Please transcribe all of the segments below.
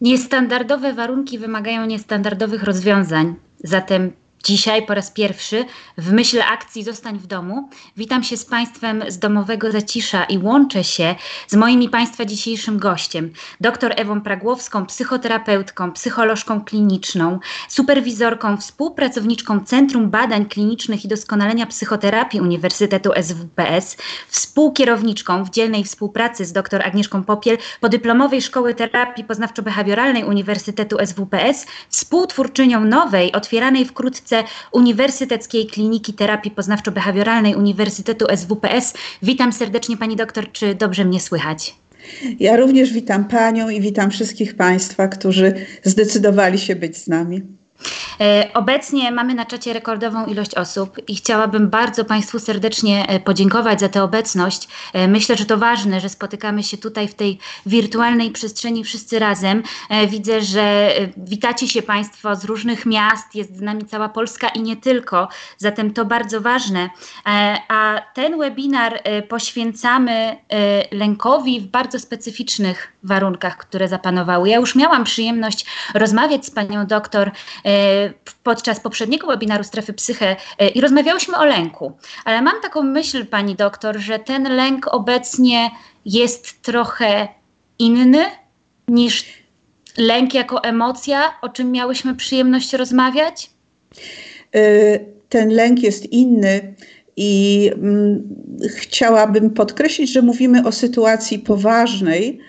Niestandardowe warunki wymagają niestandardowych rozwiązań. Zatem Dzisiaj po raz pierwszy w myśl akcji Zostań w domu witam się z Państwem z domowego zacisza i łączę się z moim i Państwa dzisiejszym gościem, dr Ewą Pragłowską, psychoterapeutką, psycholożką kliniczną, superwizorką, współpracowniczką Centrum Badań Klinicznych i Doskonalenia Psychoterapii Uniwersytetu SWPS, współkierowniczką w dzielnej współpracy z dr Agnieszką Popiel podyplomowej Szkoły Terapii Poznawczo-Behawioralnej Uniwersytetu SWPS, współtwórczynią nowej, otwieranej wkrótce Uniwersyteckiej Kliniki Terapii Poznawczo-Behawioralnej Uniwersytetu SWPS. Witam serdecznie Pani doktor, czy dobrze mnie słychać? Ja również witam Panią i witam wszystkich Państwa, którzy zdecydowali się być z nami. E, obecnie mamy na czacie rekordową ilość osób i chciałabym bardzo Państwu serdecznie e, podziękować za tę obecność. E, myślę, że to ważne, że spotykamy się tutaj w tej wirtualnej przestrzeni wszyscy razem. Widzę, że witacie się Państwo z różnych miast, jest z nami cała Polska i nie tylko, zatem to bardzo ważne. A ten webinar poświęcamy lękowi w bardzo specyficznych warunkach, które zapanowały. Ja już miałam przyjemność rozmawiać z Panią doktor E, podczas poprzedniego webinaru Strefy Psyche e, i rozmawiałyśmy o lęku. Ale mam taką myśl, pani doktor, że ten lęk obecnie jest trochę inny niż lęk jako emocja, o czym miałyśmy przyjemność rozmawiać? E, ten lęk jest inny. I mm, chciałabym podkreślić, że mówimy o sytuacji poważnej,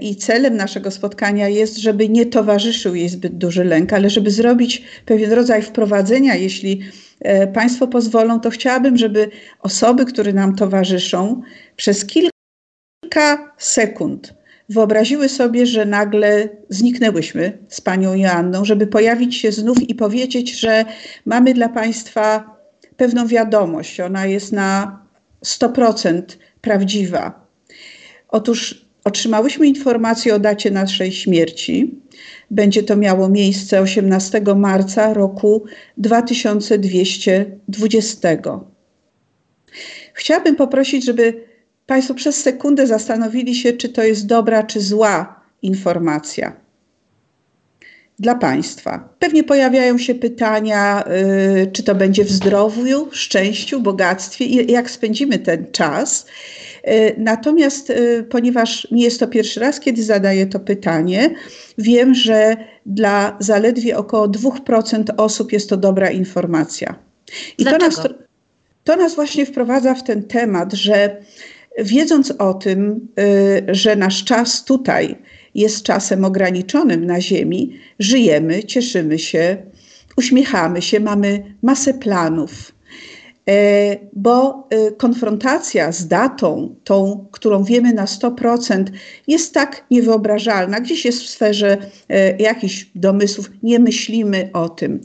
I celem naszego spotkania jest, żeby nie towarzyszył jej zbyt duży lęk, ale żeby zrobić pewien rodzaj wprowadzenia, jeśli e, Państwo pozwolą, to chciałabym, żeby osoby, które nam towarzyszą, przez kilka sekund wyobraziły sobie, że nagle zniknęłyśmy z panią Joanną, żeby pojawić się znów i powiedzieć, że mamy dla Państwa pewną wiadomość. Ona jest na 100% prawdziwa. Otóż Otrzymałyśmy informację o dacie naszej śmierci. Będzie to miało miejsce 18 marca roku 2220. Chciałabym poprosić, żeby Państwo przez sekundę zastanowili się, czy to jest dobra, czy zła informacja dla Państwa. Pewnie pojawiają się pytania, y, czy to będzie w zdrowiu, szczęściu, bogactwie i jak spędzimy ten czas. Y, natomiast, y, ponieważ nie jest to pierwszy raz, kiedy zadaję to pytanie, wiem, że dla zaledwie około 2% osób jest to dobra informacja. I to nas, to nas właśnie wprowadza w ten temat, że wiedząc o tym, że nasz czas tutaj, jest czasem ograniczonym na Ziemi, żyjemy, cieszymy się, uśmiechamy się, mamy masę planów. E, bo e, konfrontacja z datą, tą, którą wiemy na 100%, jest tak niewyobrażalna. Gdzieś jest w sferze e, jakichś domysłów, nie myślimy o tym.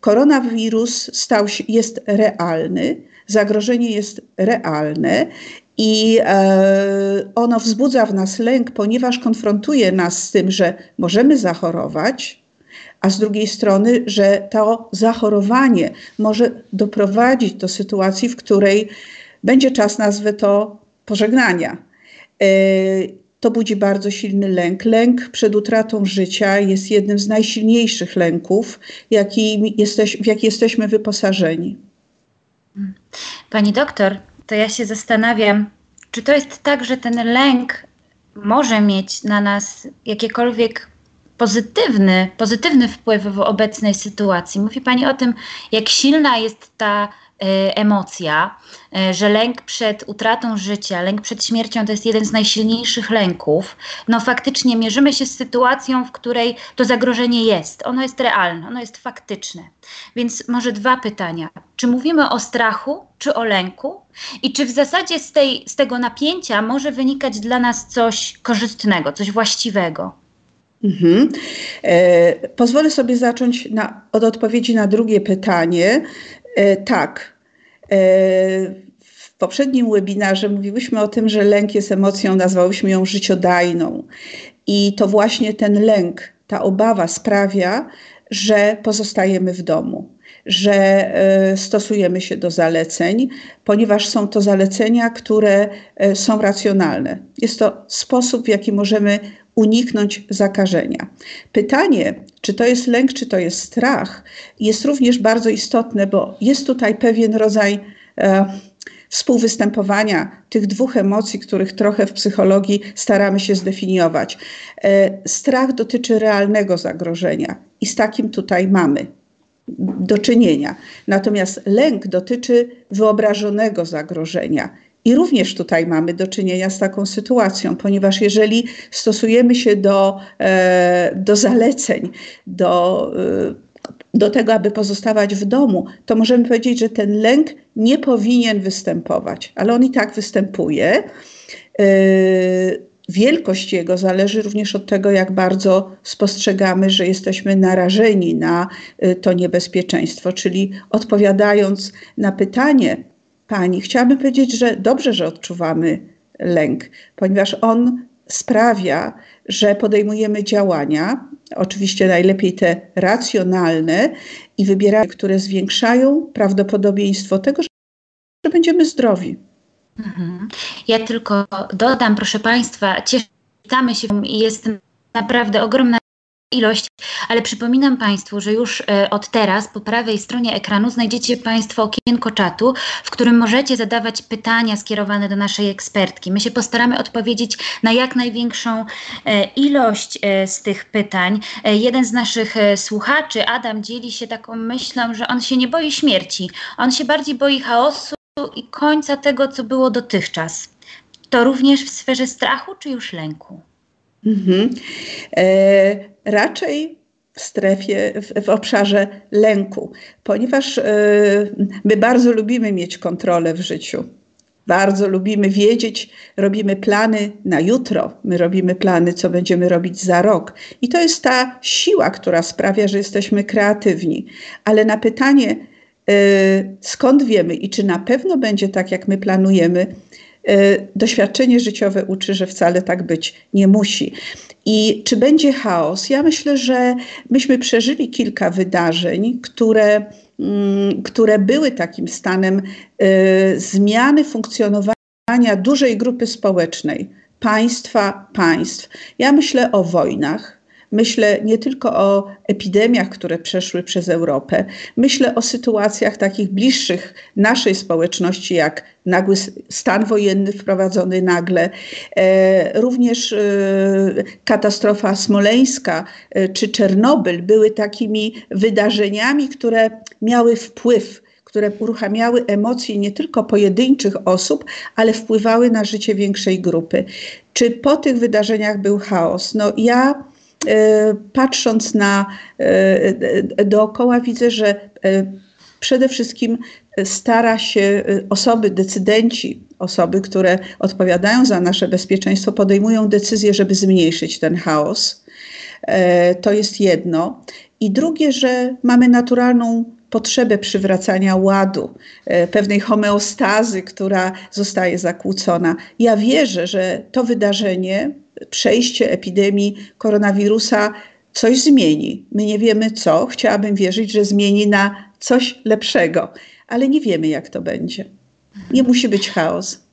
Koronawirus stał się, jest realny, zagrożenie jest realne i e, ono wzbudza w nas lęk, ponieważ konfrontuje nas z tym, że możemy zachorować, a z drugiej strony, że to zachorowanie może doprowadzić do sytuacji, w której będzie czas, nazwę to, pożegnania. E, to budzi bardzo silny lęk. Lęk przed utratą życia jest jednym z najsilniejszych lęków, jesteś, w jaki jesteśmy wyposażeni. Pani doktor, to ja się zastanawiam, czy to jest tak, że ten lęk może mieć na nas jakiekolwiek pozytywny, pozytywny wpływ w obecnej sytuacji. Mówi Pani o tym, jak silna jest ta E, emocja, e, że lęk przed utratą życia, lęk przed śmiercią to jest jeden z najsilniejszych lęków. No faktycznie mierzymy się z sytuacją, w której to zagrożenie jest. Ono jest realne, ono jest faktyczne. Więc może dwa pytania. Czy mówimy o strachu, czy o lęku? I czy w zasadzie z, tej, z tego napięcia może wynikać dla nas coś korzystnego, coś właściwego? Mhm. E, pozwolę sobie zacząć na, od odpowiedzi na drugie pytanie. E, tak, E, w poprzednim webinarze mówiłyśmy o tym, że lęk jest emocją, nazwałyśmy ją życiodajną. I to właśnie ten lęk, ta obawa sprawia, że pozostajemy w domu, że e, stosujemy się do zaleceń, ponieważ są to zalecenia, które e, są racjonalne. Jest to sposób, w jaki możemy uniknąć zakażenia. Pytanie, czy to jest lęk, czy to jest strach, jest również bardzo istotne, bo jest tutaj pewien rodzaj e, współwystępowania tych dwóch emocji, których trochę w psychologii staramy się zdefiniować. E, strach dotyczy realnego zagrożenia i z takim tutaj mamy do czynienia. Natomiast lęk dotyczy wyobrażonego zagrożenia. I również tutaj mamy do czynienia z taką sytuacją, ponieważ jeżeli stosujemy się do, e, do zaleceń, do, e, do tego, aby pozostawać w domu, to możemy powiedzieć, że ten lęk nie powinien występować, ale on i tak występuje. Wielkość jego zależy również od tego, jak bardzo spostrzegamy, że jesteśmy narażeni na to niebezpieczeństwo. Czyli odpowiadając na pytanie, pani, chciałabym powiedzieć, że dobrze, że odczuwamy lęk, ponieważ on sprawia, że podejmujemy działania, oczywiście najlepiej te racjonalne i wybieramy, które zwiększają prawdopodobieństwo tego, że będziemy zdrowi. Mhm. Ja tylko dodam, proszę Państwa, cieszymy się i jest naprawdę ogromna ilość, ale przypominam Państwu, że już e, od teraz po prawej stronie ekranu znajdziecie Państwo okienko czatu, w którym możecie zadawać pytania skierowane do naszej ekspertki. My się postaramy odpowiedzieć na jak największą e, ilość e, z tych pytań. Jeden z naszych słuchaczy, Adam, dzieli się taką myślą, że on się nie boi śmierci, on się bardziej boi chaosu i końca tego, co było dotychczas. To również w sferze strachu czy już lęku? Mhm. E, raczej w strefie, w, w, obszarze lęku, ponieważ e, my bardzo lubimy mieć kontrolę w życiu. Bardzo lubimy wiedzieć, robimy plany na jutro, my robimy plany, co będziemy robić za rok. I to jest ta siła, która sprawia, że jesteśmy kreatywni. Ale na pytanie, skąd wiemy i czy na pewno będzie tak, jak my planujemy, E, doświadczenie życiowe uczy, że wcale tak być nie musi. I czy będzie chaos? Ja myślę, że myśmy przeżyli kilka wydarzeń, które, mm, które były takim stanem e, zmiany funkcjonowania dużej grupy społecznej, państwa, państw. Ja myślę o wojnach, Myślę nie tylko o epidemiach, które przeszły przez Europę, myślę o sytuacjach takich bliższych naszej społeczności, jak nagły stan wojenny wprowadzony nagle, e, również e, katastrofa smoleńska e, czy Czernobyl były takimi wydarzeniami, które miały wpływ które uruchamiały emocje nie tylko pojedynczych osób, ale wpływały na życie większej grupy. Czy po tych wydarzeniach był chaos? No ja patrząc na e, e, dookoła, widzę, że przede wszystkim stara się osoby, decydenci, osoby, które odpowiadają za nasze bezpieczeństwo, podejmują decyzje, żeby zmniejszyć ten chaos. To jest jedno. I drugie, że mamy naturalną potrzebę przywracania ładu, pewnej homeostazy, która zostaje zakłócona. Ja wierzę, że to wydarzenie przejście epidemii koronawirusa coś zmieni. My nie wiemy co. Chciałabym wierzyć, że zmieni na coś lepszego, ale nie wiemy, jak to będzie. Nie musi być chaos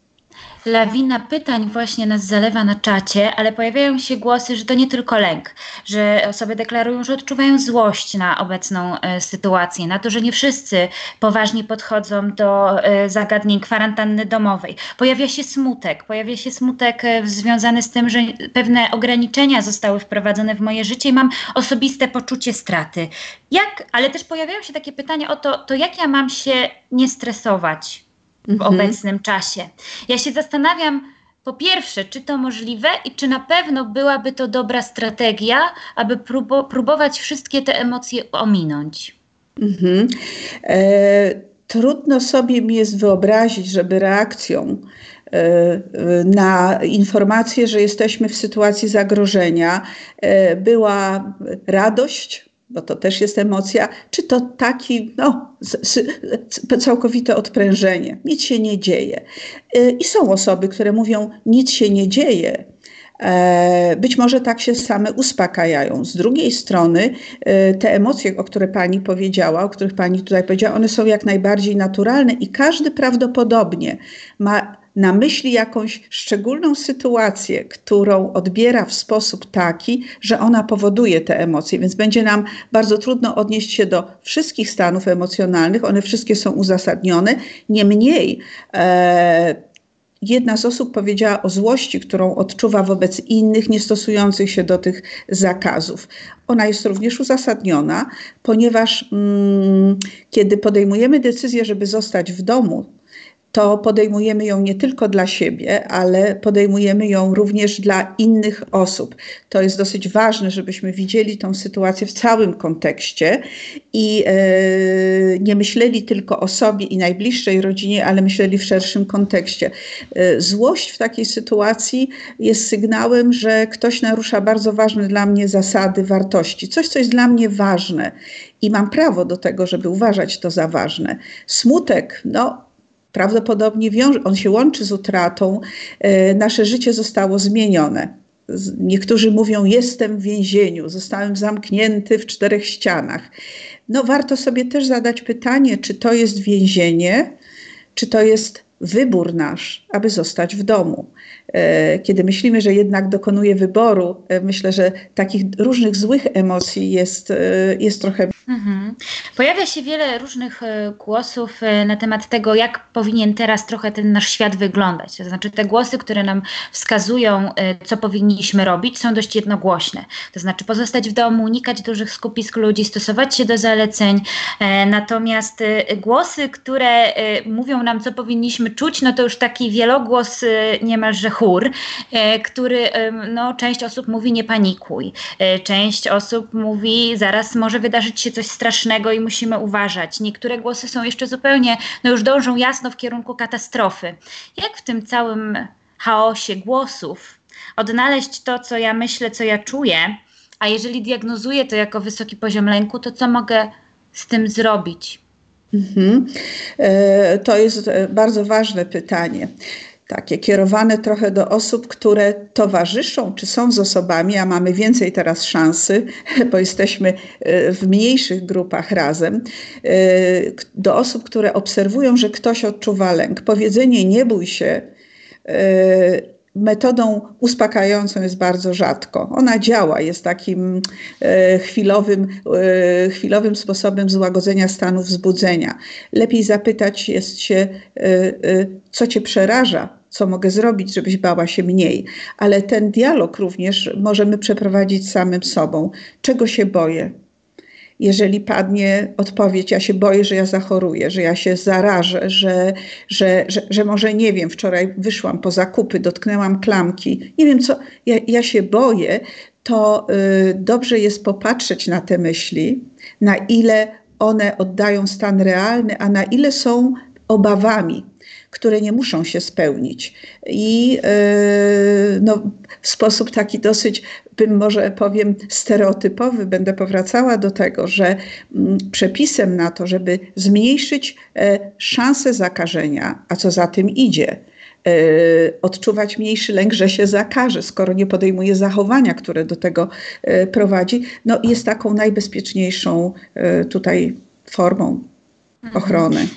lawina pytań właśnie nas zalewa na czacie, ale pojawiają się głosy, że to nie tylko lęk, że osoby deklarują, że odczuwają złość na obecną e, sytuację, na to, że nie wszyscy poważnie podchodzą do e, zagadnień kwarantanny domowej. Pojawia się smutek, pojawia się smutek e, związany z tym, że pewne ograniczenia zostały wprowadzone w moje życie i mam osobiste poczucie straty. Jak, ale też pojawiają się takie pytania o to, to jak ja mam się nie stresować w mhm. obecnym czasie. Ja się zastanawiam, po pierwsze, czy to możliwe i czy na pewno byłaby to dobra strategia, aby próbo próbować wszystkie te emocje ominąć. Mhm. E, trudno sobie mi jest wyobrazić, żeby reakcją e, na informację, że jesteśmy w sytuacji zagrożenia, e, była radość, bo to też jest emocja, czy to taki no, całkowite odprężenie, nic się nie dzieje. Y, I są osoby, które mówią, nic się nie dzieje, E, być może tak się same uspokajają. Z drugiej strony e, te emocje, o które pani powiedziała, o których pani tutaj powiedziała, one są jak najbardziej naturalne i każdy prawdopodobnie ma na myśli jakąś szczególną sytuację, którą odbiera w sposób taki, że ona powoduje te emocje, więc będzie nam bardzo trudno odnieść się do wszystkich stanów emocjonalnych, one wszystkie są uzasadnione. Niemniej, e, jedna z osób powiedziała o złości, którą odczuwa wobec innych, nie stosujących się do tych zakazów. Ona jest również uzasadniona, ponieważ mm, kiedy podejmujemy decyzję, żeby zostać w domu, to podejmujemy ją nie tylko dla siebie, ale podejmujemy ją również dla innych osób. To jest dosyć ważne, żebyśmy widzieli tą sytuację w całym kontekście i e, nie myśleli tylko o sobie i najbliższej rodzinie, ale myśleli w szerszym kontekście. E, złość w takiej sytuacji jest sygnałem, że ktoś narusza bardzo ważne dla mnie zasady, wartości, coś, co jest dla mnie ważne i mam prawo do tego, żeby uważać to za ważne. Smutek, no prawdopodobnie wiąże, on się łączy z utratą. E, nasze życie zostało zmienione. Niektórzy mówią: Jestem w więzieniu, zostałem zamknięty w czterech ścianach. No, warto sobie też zadać pytanie, czy to jest więzienie, czy to jest wybór nasz, aby zostać w domu. E, kiedy myślimy, że jednak dokonuje wyboru, e, myślę, że takich różnych złych emocji jest, jest trochę Mhm. Pojawia się wiele różnych e, głosów e, na temat tego, jak powinien teraz trochę ten nasz świat wyglądać. To znaczy, te głosy, które nam wskazują, e, co powinniśmy robić, są dość jednogłośne. To znaczy, pozostać w domu, unikać dużych skupisk ludzi, stosować się do zaleceń. Natomiast głosy, które mówią nam, co powinniśmy czuć, no to już taki wielogłos, niemalże chór, który no, część osób mówi nie panikuj, część osób mówi zaraz może wydarzyć się coś strasznego i musimy uważać. Niektóre głosy są jeszcze zupełnie, no już dążą jasno w kierunku katastrofy. Jak w tym całym chaosie głosów odnaleźć to, co ja myślę, co ja czuję, a jeżeli diagnozuję to jako wysoki poziom lęku, to co mogę z tym zrobić? Mhm. E, to jest e, bardzo ważne pytanie takie kierowane trochę do osób, które towarzyszą, czy są z osobami, a mamy więcej teraz szansy, bo jesteśmy e, w mniejszych grupach razem, do osób, które obserwują, że ktoś odczuwa lęk. Powiedzenie nie bój się metodą uspokajającą jest bardzo rzadko. Ona działa, jest takim chwilowym, chwilowym sposobem złagodzenia stanu wzbudzenia. Lepiej zapytać jest się, co cię przeraża, co mogę zrobić, żebyś bała się mniej. Ale ten dialog również możemy przeprowadzić samym sobą. Czego się boję? Jeżeli padnie odpowiedź, ja się boję, że ja zachoruję, że ja się zarażę, że, że, że, że może nie wiem, wczoraj wyszłam po zakupy, dotknęłam klamki, nie wiem co, ja, ja się boję, to y, dobrze jest popatrzeć na te myśli, na ile one oddają stan realny, a na ile są obawami, które nie muszą się spełnić. I yy, no, w sposób taki dosyć, bym może powiem, stereotypowy, będę powracała do tego, że mm, przepisem na to, żeby zmniejszyć e, szanse zakażenia, a co za tym idzie, e, odczuwać mniejszy lęk, że się zakaże, skoro nie podejmuje zachowania, które do tego e, prowadzi, no jest taką najbezpieczniejszą tutaj formą mhm. ochrony.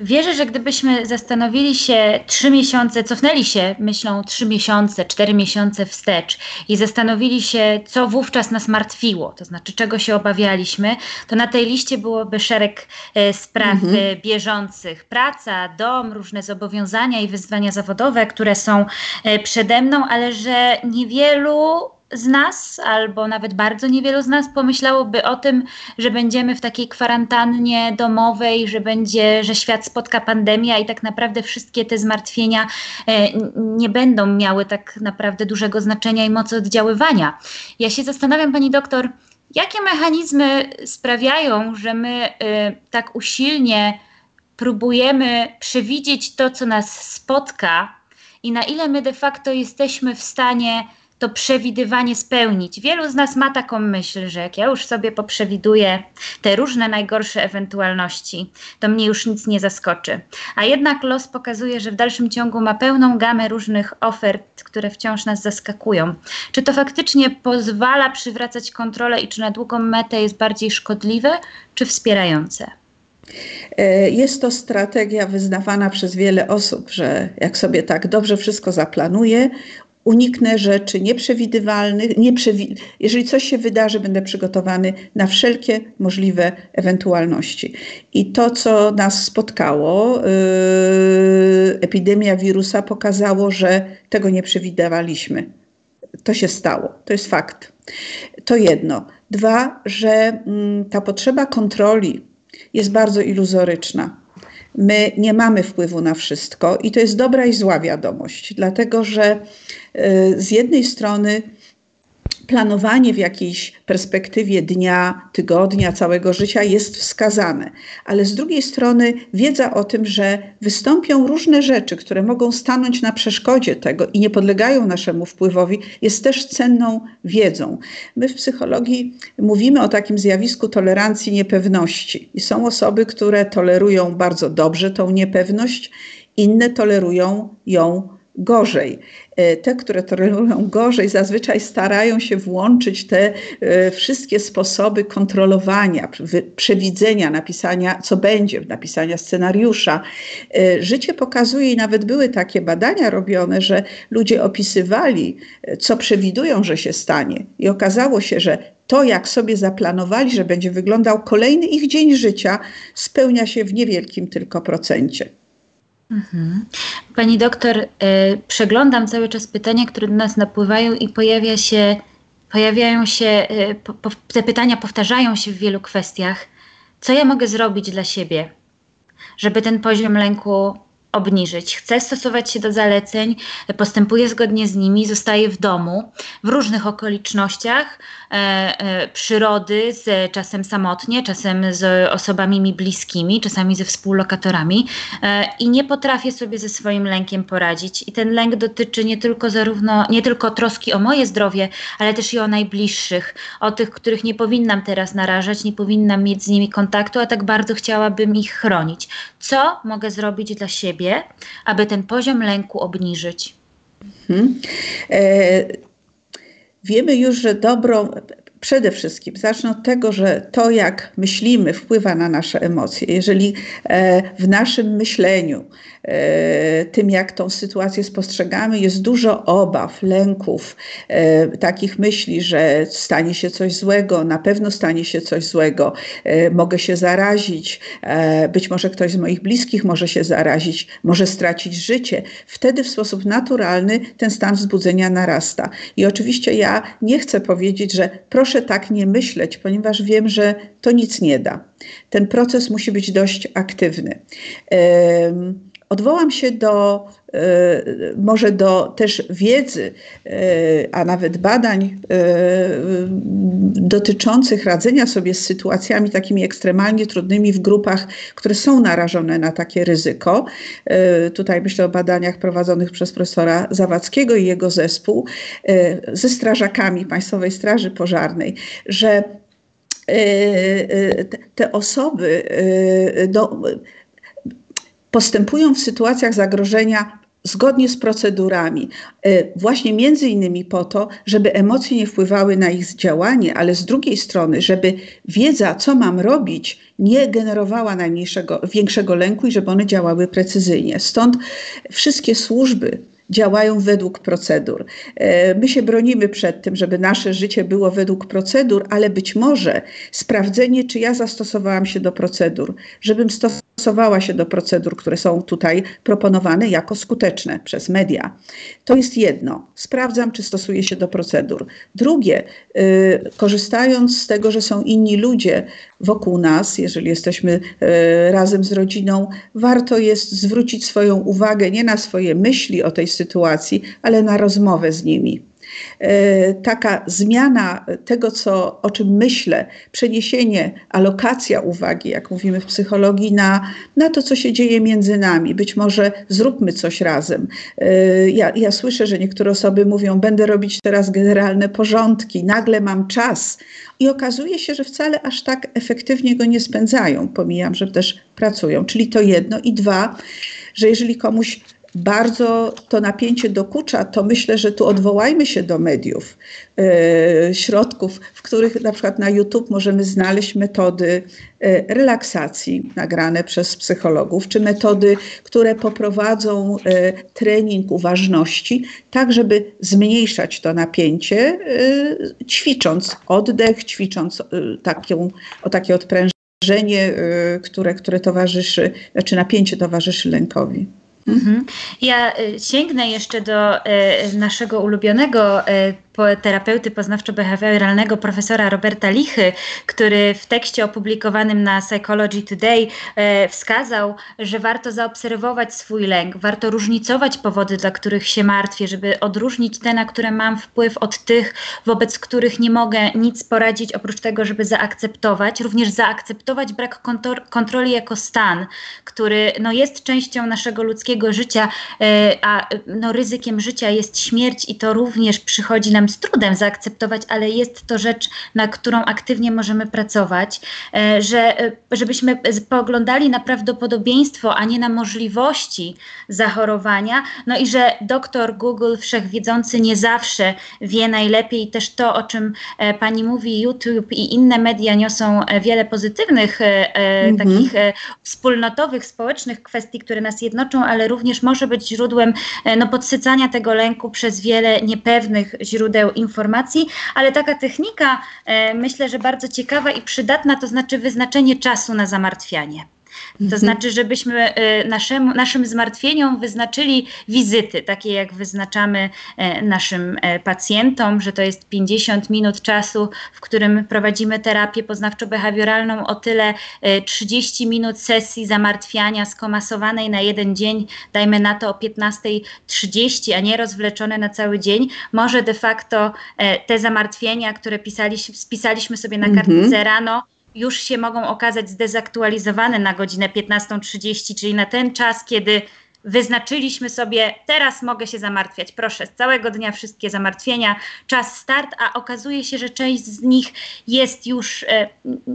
Wierzę, że gdybyśmy zastanowili się trzy miesiące, cofnęli się myślą trzy miesiące, cztery miesiące wstecz i zastanowili się, co wówczas nas martwiło, to znaczy czego się obawialiśmy, to na tej liście byłoby szereg e, spraw mhm. E, bieżących. Praca, dom, różne zobowiązania i wyzwania zawodowe, które są e, przede mną, ale że niewielu z nas, albo nawet bardzo niewielu z nas pomyślałoby o tym, że będziemy w takiej kwarantannie domowej, że będzie, że świat spotka pandemia i tak naprawdę wszystkie te zmartwienia e, nie będą miały tak naprawdę dużego znaczenia i mocy oddziaływania. Ja się zastanawiam, pani doktor, jakie mechanizmy sprawiają, że my e, tak usilnie próbujemy przewidzieć to, co nas spotka i na ile my de facto jesteśmy w stanie to przewidywanie spełnić. Wielu z nas ma taką myśl, że jak ja już sobie poprzewiduję te różne najgorsze ewentualności, to mnie już nic nie zaskoczy. A jednak los pokazuje, że w dalszym ciągu ma pełną gamę różnych ofert, które wciąż nas zaskakują. Czy to faktycznie pozwala przywracać kontrolę i czy na długą metę jest bardziej szkodliwe, czy wspierające? E, jest to strategia wyznawana przez wiele osób, że jak sobie tak dobrze wszystko zaplanuję, uniknę rzeczy nieprzewidywalnych. Nieprzewi Jeżeli coś się wydarzy, będę przygotowany na wszelkie możliwe ewentualności. I to, co nas spotkało, yy, epidemia wirusa pokazało, że tego nie przewidywaliśmy. To się stało, to jest fakt. To jedno. Dwa, że mm, ta potrzeba kontroli jest bardzo iluzoryczna. My nie mamy wpływu na wszystko i to jest dobra i zła wiadomość, dlatego że y, z jednej strony planowanie w jakiejś perspektywie dnia, tygodnia, całego życia jest wskazane, ale z drugiej strony wiedza o tym, że wystąpią różne rzeczy, które mogą stanąć na przeszkodzie tego i nie podlegają naszemu wpływowi, jest też cenną wiedzą. My w psychologii mówimy o takim zjawisku tolerancji niepewności i są osoby, które tolerują bardzo dobrze tą niepewność, inne tolerują ją gorzej. E, te, które tolerują gorzej, zazwyczaj starają się włączyć te e, wszystkie sposoby kontrolowania, przewidzenia, napisania, co będzie, napisania scenariusza. E, życie pokazuje, i nawet były takie badania robione, że ludzie opisywali, co przewidują, że się stanie. I okazało się, że to, jak sobie zaplanowali, że będzie wyglądał kolejny ich dzień życia, spełnia się w niewielkim tylko procencie. Mhm. Pani doktor, y, przeglądam cały czas pytania, które do nas napływają i pojawia się, pojawiają się, y, te pytania powtarzają się w wielu kwestiach. Co ja mogę zrobić dla siebie, żeby ten poziom lęku obniżyć. Chcę stosować się do zaleceń, postępuję zgodnie z nimi, zostaję w domu w różnych okolicznościach e, e, przyrody, z, czasem samotnie, czasem z osobami mi bliskimi, czasami ze współlokatorami e, i nie potrafię sobie ze swoim lękiem poradzić. I ten lęk dotyczy nie tylko zarówno, nie tylko troski o moje zdrowie, ale też i o najbliższych, o tych, których nie powinnam teraz narażać, nie powinnam mieć z nimi kontaktu, a tak bardzo chciałabym ich chronić. Co mogę zrobić dla siebie? Siebie, aby ten poziom lęku obniżyć? Hmm. E, wiemy już, że dobrą, przede wszystkim zacznę od tego, że to, jak myślimy, wpływa na nasze emocje. Jeżeli e, w naszym myśleniu E, tym, jak tą sytuację spostrzegamy, jest dużo obaw, lęków, e, takich myśli, że stanie się coś złego, na pewno stanie się coś złego, mogę się zarazić, być może ktoś z moich bliskich może się zarazić, może stracić życie. Wtedy w sposób naturalny ten stan wzbudzenia narasta. I oczywiście ja nie chcę powiedzieć, że proszę tak nie myśleć, ponieważ wiem, że to nic nie da. Ten proces musi być dość aktywny. Odwołam się do może do też wiedzy, e, a nawet badań e, dotyczących radzenia sobie z sytuacjami takimi ekstremalnie trudnymi w grupach, które są narażone na takie ryzyko. Tutaj myślę o badaniach prowadzonych przez profesora Zawadzkiego i jego zespół ze strażakami Państwowej Straży Pożarnej, że te osoby do, postępują w sytuacjach zagrożenia zgodnie z procedurami, e, właśnie między innymi po to, żeby emocje nie wpływały na ich działanie, ale z drugiej strony, żeby wiedza, co mam robić, nie generowała najmniejszego, większego lęku i żeby one działały precyzyjnie. Stąd wszystkie służby działają według procedur. E, my się bronimy przed tym, żeby nasze życie było według procedur, ale być może sprawdzenie, czy ja zastosowałam się do procedur, żebym stosowała się do procedur, które są tutaj proponowane jako skuteczne przez media. To jest jedno. Sprawdzam, czy stosuję się do procedur. Drugie, y, korzystając z tego, że są inni ludzie wokół nas, jeżeli jesteśmy y, razem z rodziną, warto jest zwrócić swoją uwagę nie na swoje myśli o tej sytuacji, ale na rozmowę z nimi. E, taka zmiana tego, co, o czym myślę, przeniesienie, alokacja uwagi, jak mówimy w psychologii, na, na to, co się dzieje między nami. Być może zróbmy coś razem. E, ja, ja słyszę, że niektóre osoby mówią, będę robić teraz generalne porządki, nagle mam czas. I okazuje się, że wcale aż tak efektywnie go nie spędzają. Pomijam, że też pracują. Czyli to jedno. I dwa, że jeżeli komuś bardzo to napięcie dokucza, to myślę, że tu odwołajmy się do mediów, e, środków, w których na przykład na YouTube możemy znaleźć metody e, relaksacji nagrane przez psychologów, czy metody, które poprowadzą e, trening uważności, tak żeby zmniejszać to napięcie, e, ćwicząc oddech, ćwicząc e, taką, o takie odprężenie, e, które, które towarzyszy, znaczy napięcie towarzyszy lękowi. Mhm. Ja y, sięgnę jeszcze do y, naszego ulubionego y, terapeuty poznawczo-behawioralnego profesora Roberta Lichy, który w tekście opublikowanym na Psychology Today e, wskazał, że warto zaobserwować swój lęk, warto różnicować powody, dla których się martwię, żeby odróżnić te, na które mam wpływ, od tych, wobec których nie mogę nic poradzić, oprócz tego, żeby zaakceptować, również zaakceptować brak kontroli jako stan, który no, jest częścią naszego ludzkiego życia, e, a no, ryzykiem życia jest śmierć i to również przychodzi nam z trudem zaakceptować, ale jest to rzecz, na którą aktywnie możemy pracować, e, że, e, żebyśmy poglądali na prawdopodobieństwo, a nie na możliwości zachorowania, no i że doktor Google wszechwiedzący nie zawsze wie najlepiej. Też to, o czym e, pani mówi, YouTube i inne media niosą wiele pozytywnych, mhm. takich wspólnotowych, społecznych kwestii, które nas jednoczą, ale również może być źródłem no, podsycania tego lęku przez wiele niepewnych źródeł źródeł informacji, ale taka technika e, myślę, że bardzo ciekawa i przydatna, to znaczy wyznaczenie czasu na zamartwianie. To mhm. znaczy, żebyśmy e, naszemu, naszym zmartwieniom wyznaczyli wizyty, takie jak wyznaczamy e, naszym e, pacjentom, że to jest 50 minut czasu, w którym prowadzimy terapię poznawczo-behawioralną, o tyle 30 minut sesji zamartwiania skomasowanej na jeden dzień, dajmy na to o 15.30, a nie rozwleczone na cały dzień, może de facto te zamartwienia, które pisali, spisaliśmy sobie na kartce mhm. rano, już się mogą okazać zdezaktualizowane na godzinę 15.30, czyli na ten czas, kiedy wyznaczyliśmy sobie, teraz mogę się zamartwiać. Proszę, z całego dnia wszystkie zamartwienia, czas start, a okazuje się, że część z nich jest już e,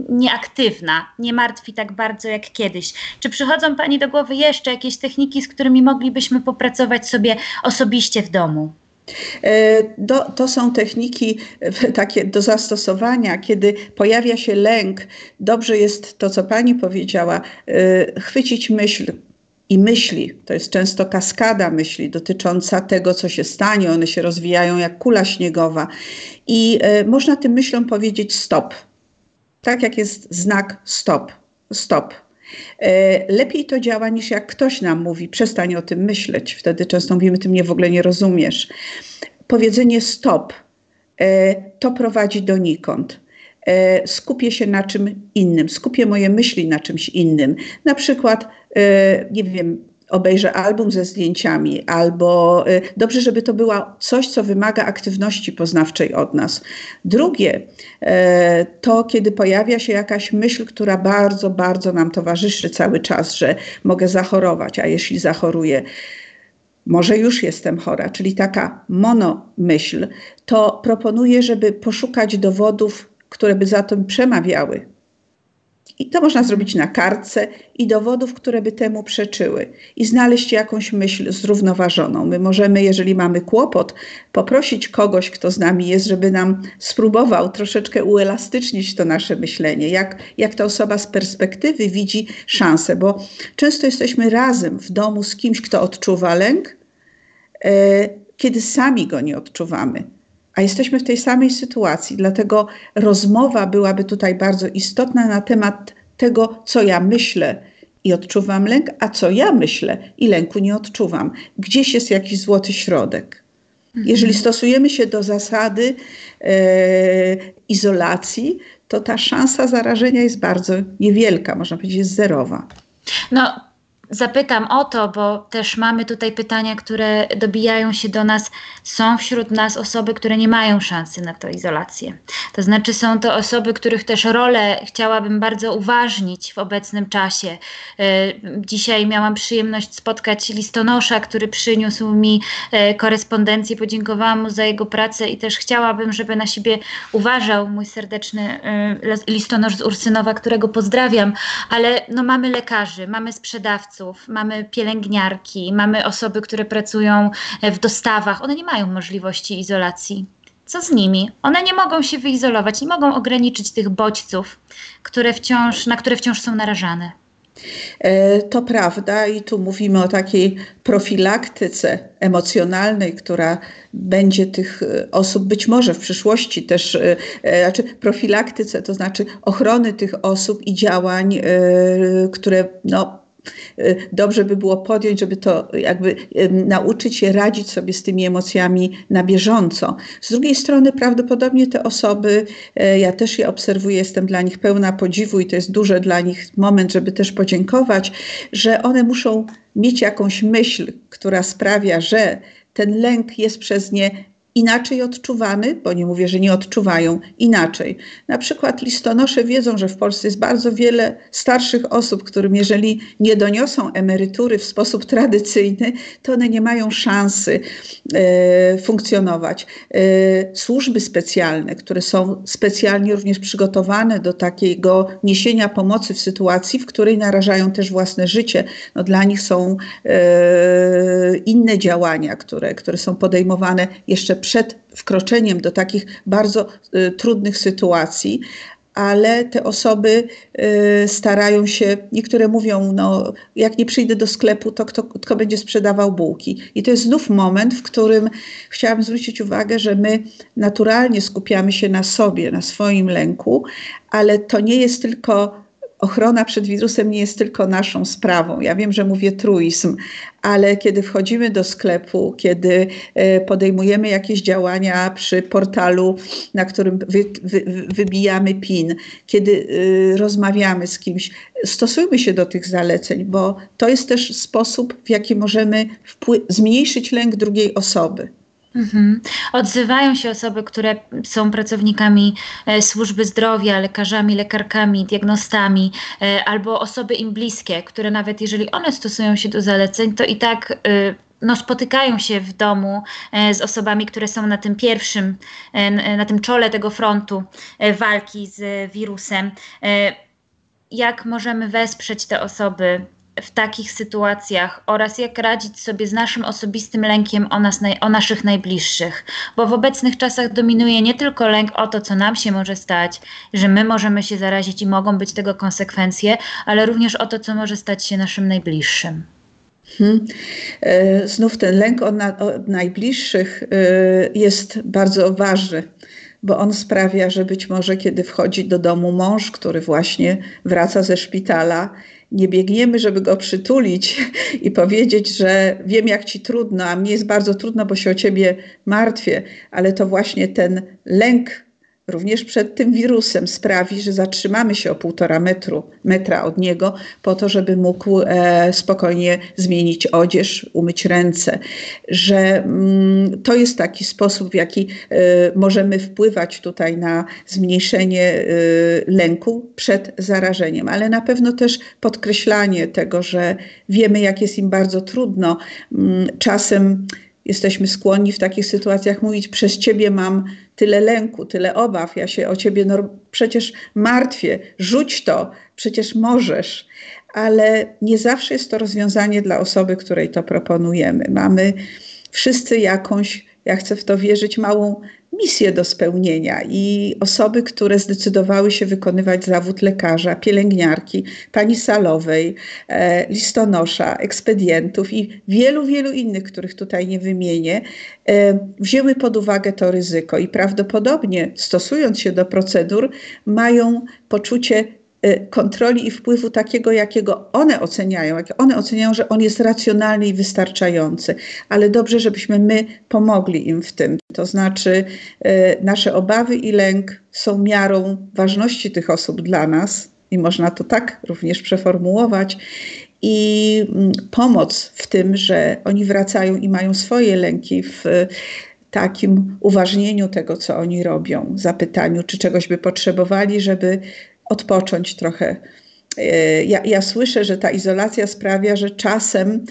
nieaktywna, nie martwi tak bardzo jak kiedyś. Czy przychodzą Pani do głowy jeszcze jakieś techniki, z którymi moglibyśmy popracować sobie osobiście w domu? E, do, to są techniki e, takie do zastosowania, kiedy pojawia się lęk. Dobrze jest to, co pani powiedziała, e, chwycić myśl, i myśli. To jest często kaskada myśli dotycząca tego, co się stanie. One się rozwijają jak kula śniegowa. I można tym myślom powiedzieć stop. Tak jak jest znak stop. Stop. Lepiej to działa niż jak ktoś nam mówi, przestań o tym myśleć. Wtedy często mówimy, ty mnie w ogóle nie rozumiesz powiedzenie stop, e, to prowadzi donikąd. E, skupię się na czym innym, skupię moje myśli na czymś innym. Na przykład, e, nie wiem, obejrzę album ze zdjęciami, albo dobrze, żeby to było coś, co wymaga aktywności poznawczej od nas. Drugie, to kiedy pojawia się jakaś myśl, która bardzo, bardzo nam towarzyszy cały czas, że mogę zachorować, a jeśli zachoruję, może już jestem chora, czyli taka monomyśl, to proponuję, żeby poszukać dowodów, które by za tym przemawiały. I to można zrobić na kartce i dowodów, które by temu przeczyły, i znaleźć jakąś myśl zrównoważoną. My możemy, jeżeli mamy kłopot, poprosić kogoś, kto z nami jest, żeby nam spróbował troszeczkę uelastycznić to nasze myślenie, jak, jak ta osoba z perspektywy widzi szansę, bo często jesteśmy razem w domu z kimś, kto odczuwa lęk, e, kiedy sami go nie odczuwamy a jesteśmy w tej samej sytuacji. Dlatego rozmowa byłaby tutaj bardzo istotna na temat tego, co ja myślę i odczuwam lęk, a co ja myślę i lęku nie odczuwam. Gdzieś jest jakiś złoty środek. Mhm. Jeżeli stosujemy się do zasady e, izolacji, to ta szansa zarażenia jest bardzo niewielka, można powiedzieć, jest zerowa. No, zapytam o to, bo też mamy tutaj pytania, które dobijają się do nas. Są wśród nas osoby, które nie mają szansy na tę izolację. To znaczy, są to osoby, których też rolę chciałabym bardzo uważnić w obecnym czasie. E, dzisiaj miałam przyjemność spotkać listonosza, który przyniósł mi e, korespondencję. Podziękowałam mu za jego pracę i też chciałabym, żeby na siebie uważał mój serdeczny e, listonosz z Ursynowa, którego pozdrawiam. Ale no, mamy lekarzy, mamy sprzedawców mamy pielęgniarki, mamy osoby, które pracują e, w dostawach. One nie mają możliwości izolacji. Co z nimi? One nie mogą się wyizolować, nie mogą ograniczyć tych bodźców, które wciąż, na które wciąż są narażane. E, to prawda, i tu mówimy o takiej profilaktyce emocjonalnej, która będzie tych e, osób być może w przyszłości też, znaczy profilaktyce, to znaczy ochrony tych osób i działań, które no, dobrze by było podjąć, żeby to jakby y, nauczyć się radzić sobie z tymi emocjami na bieżąco. Z drugiej strony prawdopodobnie te osoby, y, ja też je obserwuję, jestem dla nich pełna podziwu i to jest duży dla nich moment, żeby też podziękować, że one muszą mieć jakąś myśl, która sprawia, że ten lęk jest przez nie inaczej odczuwany, bo nie mówię, że nie odczuwają inaczej. Na przykład listonosze wiedzą, że w Polsce jest bardzo wiele starszych osób, którym jeżeli nie doniosą emerytury w sposób tradycyjny, to one nie mają szansy e, funkcjonować. E, służby specjalne, które są specjalnie również przygotowane do takiego niesienia pomocy w sytuacji, w której narażają też własne życie, no dla nich są e, inne działania, które, które są podejmowane jeszcze przed wkroczeniem do takich bardzo y, trudnych sytuacji, ale te osoby y, starają się, niektóre mówią, no jak nie przyjdę do sklepu, to kto, kto będzie sprzedawał bułki. I to jest znów moment, w którym chciałam zwrócić uwagę, że my naturalnie skupiamy się na sobie, na swoim lęku, ale to nie jest tylko ochrona przed wirusem nie jest tylko naszą sprawą. Ja wiem, że mówię truizm, ale kiedy wchodzimy do sklepu, kiedy e, podejmujemy jakieś działania przy portalu, na którym wy, wy, wybijamy PIN, kiedy e, rozmawiamy z kimś, stosujmy się do tych zaleceń, bo to jest też sposób, w jaki możemy zmniejszyć lęk drugiej osoby. Mhm. Odzywają się osoby, które są pracownikami e, służby zdrowia, lekarzami, lekarkami, diagnostami, e, albo osoby im bliskie, które nawet jeżeli one stosują się do zaleceń, to i tak e, no, spotykają się w domu z osobami, które są na tym pierwszym, na tym czole tego frontu walki z wirusem. Jak możemy wesprzeć te osoby w takich sytuacjach oraz jak radzić sobie z naszym osobistym lękiem o, nas, o naszych najbliższych. Bo w obecnych czasach dominuje nie tylko lęk o to, co nam się może stać, że my możemy się zarazić i mogą być tego konsekwencje, ale również o to, co może stać się naszym najbliższym. Hmm. Znów ten lęk o, na, o najbliższych e, jest bardzo ważny bo on sprawia, że być może kiedy wchodzi do domu mąż, który właśnie wraca ze szpitala nie biegniemy, żeby go przytulić i powiedzieć, że wiem, jak ci trudno, a mnie jest bardzo trudno, bo się o ciebie martwię, ale to właśnie ten lęk również przed tym wirusem sprawi, że zatrzymamy się o półtora metru, metra od niego po to, żeby mógł e, spokojnie zmienić odzież, umyć ręce. Że mm, to jest taki sposób, w jaki e, możemy wpływać tutaj na zmniejszenie e, lęku przed zarażeniem, ale na pewno też podkreślanie tego, że wiemy, jak jest im bardzo trudno. Mm, czasem jesteśmy skłonni w takich sytuacjach mówić: Przez ciebie mam tyle lęku, tyle obaw, ja się o ciebie przecież martwię, rzuć to, przecież możesz. Ale nie zawsze jest to rozwiązanie dla osoby, której to proponujemy. Mamy wszyscy jakąś, ja chcę w to wierzyć, małą misję do spełnienia i osoby, które zdecydowały się wykonywać zawód lekarza, pielęgniarki, pani salowej, e, listonosza, ekspedientów i wielu, wielu innych, których tutaj nie wymienię, e, wzięły pod uwagę to ryzyko i prawdopodobnie stosując się do procedur, mają poczucie kontroli i wpływu takiego, jakiego one oceniają, jak one oceniają, że on jest racjonalny i wystarczający, ale dobrze, żebyśmy my pomogli im w tym. To znaczy, y, nasze obawy i lęk są miarą ważności tych osób dla nas, i można to tak również przeformułować. i mm, pomoc w tym, że oni wracają i mają swoje lęki w takim uważnieniu tego, co oni robią, zapytaniu, czy czegoś by potrzebowali, żeby odpocząć trochę. E, ja, ja, słyszę, że ta izolacja sprawia, że czasem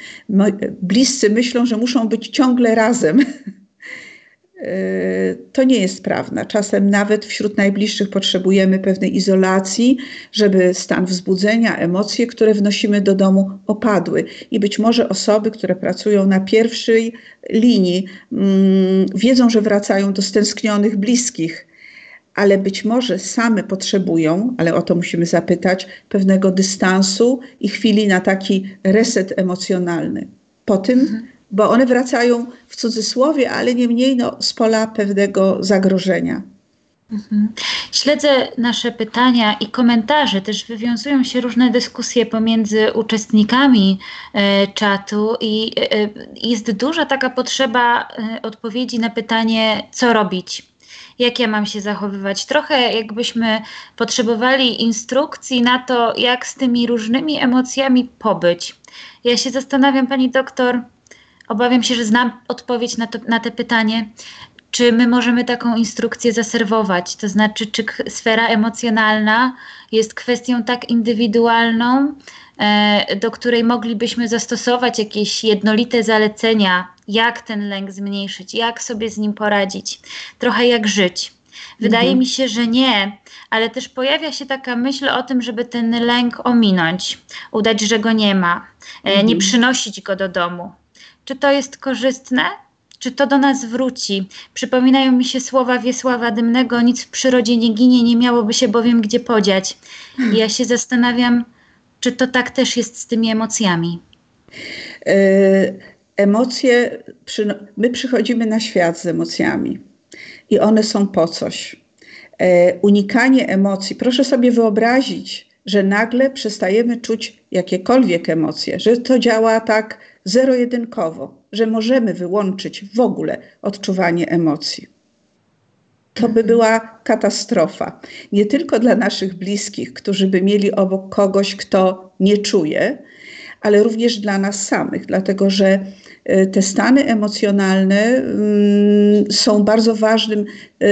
bliscy myślą, że muszą być ciągle razem. E, to nie jest prawda. Czasem nawet wśród najbliższych potrzebujemy pewnej izolacji, żeby stan wzbudzenia, emocje, które wnosimy do domu, opadły. I być może osoby, które pracują na pierwszej linii, mm, wiedzą, że wracają do stęsknionych bliskich, ale być może same potrzebują, ale o to musimy zapytać, pewnego dystansu i chwili na taki reset emocjonalny. Po tym, mhm bo one wracają w cudzysłowie, ale niemniej no, z pola pewnego zagrożenia. Mhm. Śledzę nasze pytania i komentarze. Też wywiązują się różne dyskusje pomiędzy uczestnikami e, czatu, i e, jest duża taka potrzeba e, odpowiedzi na pytanie, co robić. Jak ja mam się zachowywać? Trochę jakbyśmy potrzebowali instrukcji na to, jak z tymi różnymi emocjami pobyć. Ja się zastanawiam, pani doktor, Obawiam się, że znam odpowiedź na, to, na te pytanie. Czy my możemy taką instrukcję zaserwować? To znaczy, czy sfera emocjonalna jest kwestią tak indywidualną, do której moglibyśmy zastosować jakieś jednolite zalecenia, jak ten lęk zmniejszyć, jak sobie z nim poradzić, trochę jak żyć. Wydaje mhm. mi się, że nie, ale też pojawia się taka myśl o tym, żeby ten lęk ominąć, udać, że go nie ma, e, mhm. nie przynosić go do domu. Czy to jest korzystne? Czy to do nas wróci? Przypominają mi się słowa Wiesława Dymnego: Nic w przyrodzie nie ginie, nie miałoby się bowiem gdzie podziać. I ja się zastanawiam, czy to tak też jest z tymi emocjami. E, emocje, my przychodzimy na świat z emocjami i one są po coś. E, unikanie emocji, proszę sobie wyobrazić, że nagle przestajemy czuć jakiekolwiek emocje, że to działa tak zero-jedynkowo, że możemy wyłączyć w ogóle odczuwanie emocji. To by była katastrofa. Nie tylko dla naszych bliskich, którzy by mieli obok kogoś, kto nie czuje, ale również dla nas samych, dlatego że e, te stany emocjonalne mm, są bardzo ważnym e,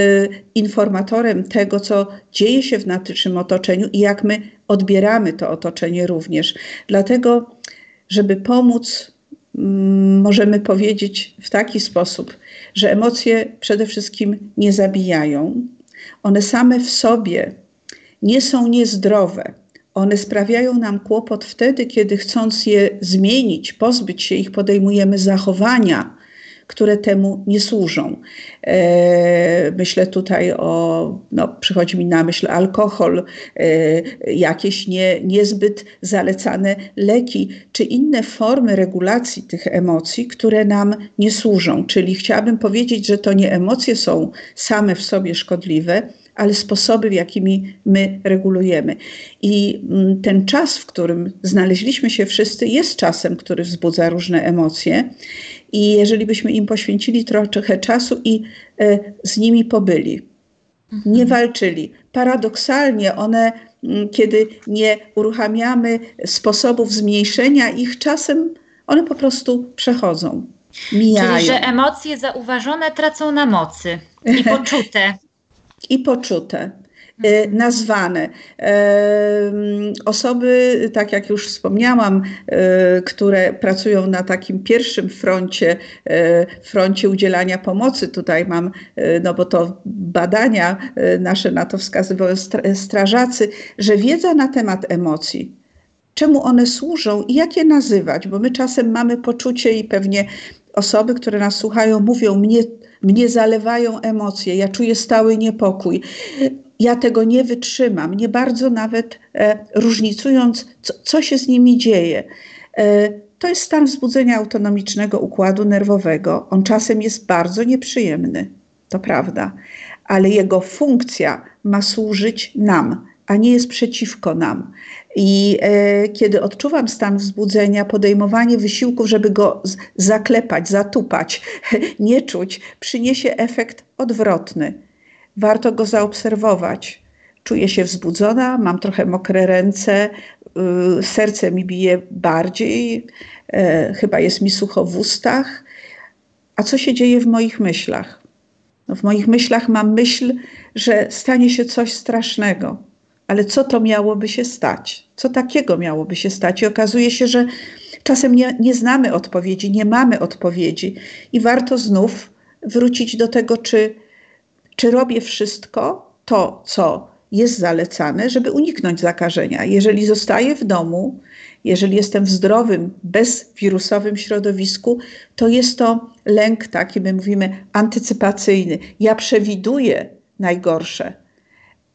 informatorem tego, co dzieje się w naszym otoczeniu i jak my odbieramy to otoczenie również. Dlatego, żeby pomóc możemy powiedzieć w taki sposób, że emocje przede wszystkim nie zabijają. One same w sobie nie są niezdrowe. One sprawiają nam kłopot wtedy, kiedy chcąc je zmienić, pozbyć się ich, podejmujemy zachowania, które temu nie służą. E, myślę tutaj o, no, przychodzi mi na myśl alkohol, e, jakieś nie, niezbyt zalecane leki, czy inne formy regulacji tych emocji, które nam nie służą. Czyli chciałabym powiedzieć, że to nie emocje są same w sobie szkodliwe, ale sposoby, w jakimi my regulujemy. I mm, ten czas, w którym znaleźliśmy się wszyscy, jest czasem, który wzbudza różne emocje. I jeżeli byśmy im poświęcili trochę czasu i e, z nimi pobyli, mhm. nie walczyli. Paradoksalnie one, mm, kiedy nie uruchamiamy sposobów zmniejszenia ich, czasem one po prostu przechodzą. Mijają. Czyli, że emocje zauważone tracą na mocy i poczute. I poczute. E, nazwane. E, osoby, tak jak już wspomniałam, e, które pracują na takim pierwszym froncie, froncie udzielania pomocy, tutaj mam, no bo to badania nasze na to wskazywały strażacy, że wiedza na temat emocji, czemu one służą i jak je nazywać, bo my czasem mamy poczucie i pewnie osoby, które nas słuchają, mówią, mnie, mnie zalewają emocje, ja czuję stały niepokój ja tego nie wytrzymam, nie bardzo nawet e, różnicując, co, co, się z nimi dzieje. E, to jest stan wzbudzenia autonomicznego układu nerwowego. On czasem jest bardzo nieprzyjemny, to prawda, ale jego funkcja ma służyć nam, a nie jest przeciwko nam. I e, kiedy odczuwam stan wzbudzenia, podejmowanie wysiłków, żeby go z, zaklepać, zatupać, nie czuć, przyniesie efekt odwrotny warto go zaobserwować, czuję się wzbudzona, mam trochę mokre ręce, y, serce mi bije bardziej, e, chyba jest mi sucho w ustach. A co się dzieje w moich myślach? No w moich myślach mam myśl, że stanie się coś strasznego. Ale co to miałoby się stać? Co takiego miałoby się stać? I okazuje się, że czasem nie, nie znamy odpowiedzi, nie mamy odpowiedzi, i warto znów wrócić do tego, czy, czy robię wszystko to, co jest zalecane, żeby uniknąć zakażenia. Jeżeli zostaję w domu, jeżeli jestem w zdrowym, bezwirusowym środowisku, to jest to lęk taki, my mówimy, antycypacyjny. Ja przewiduję najgorsze,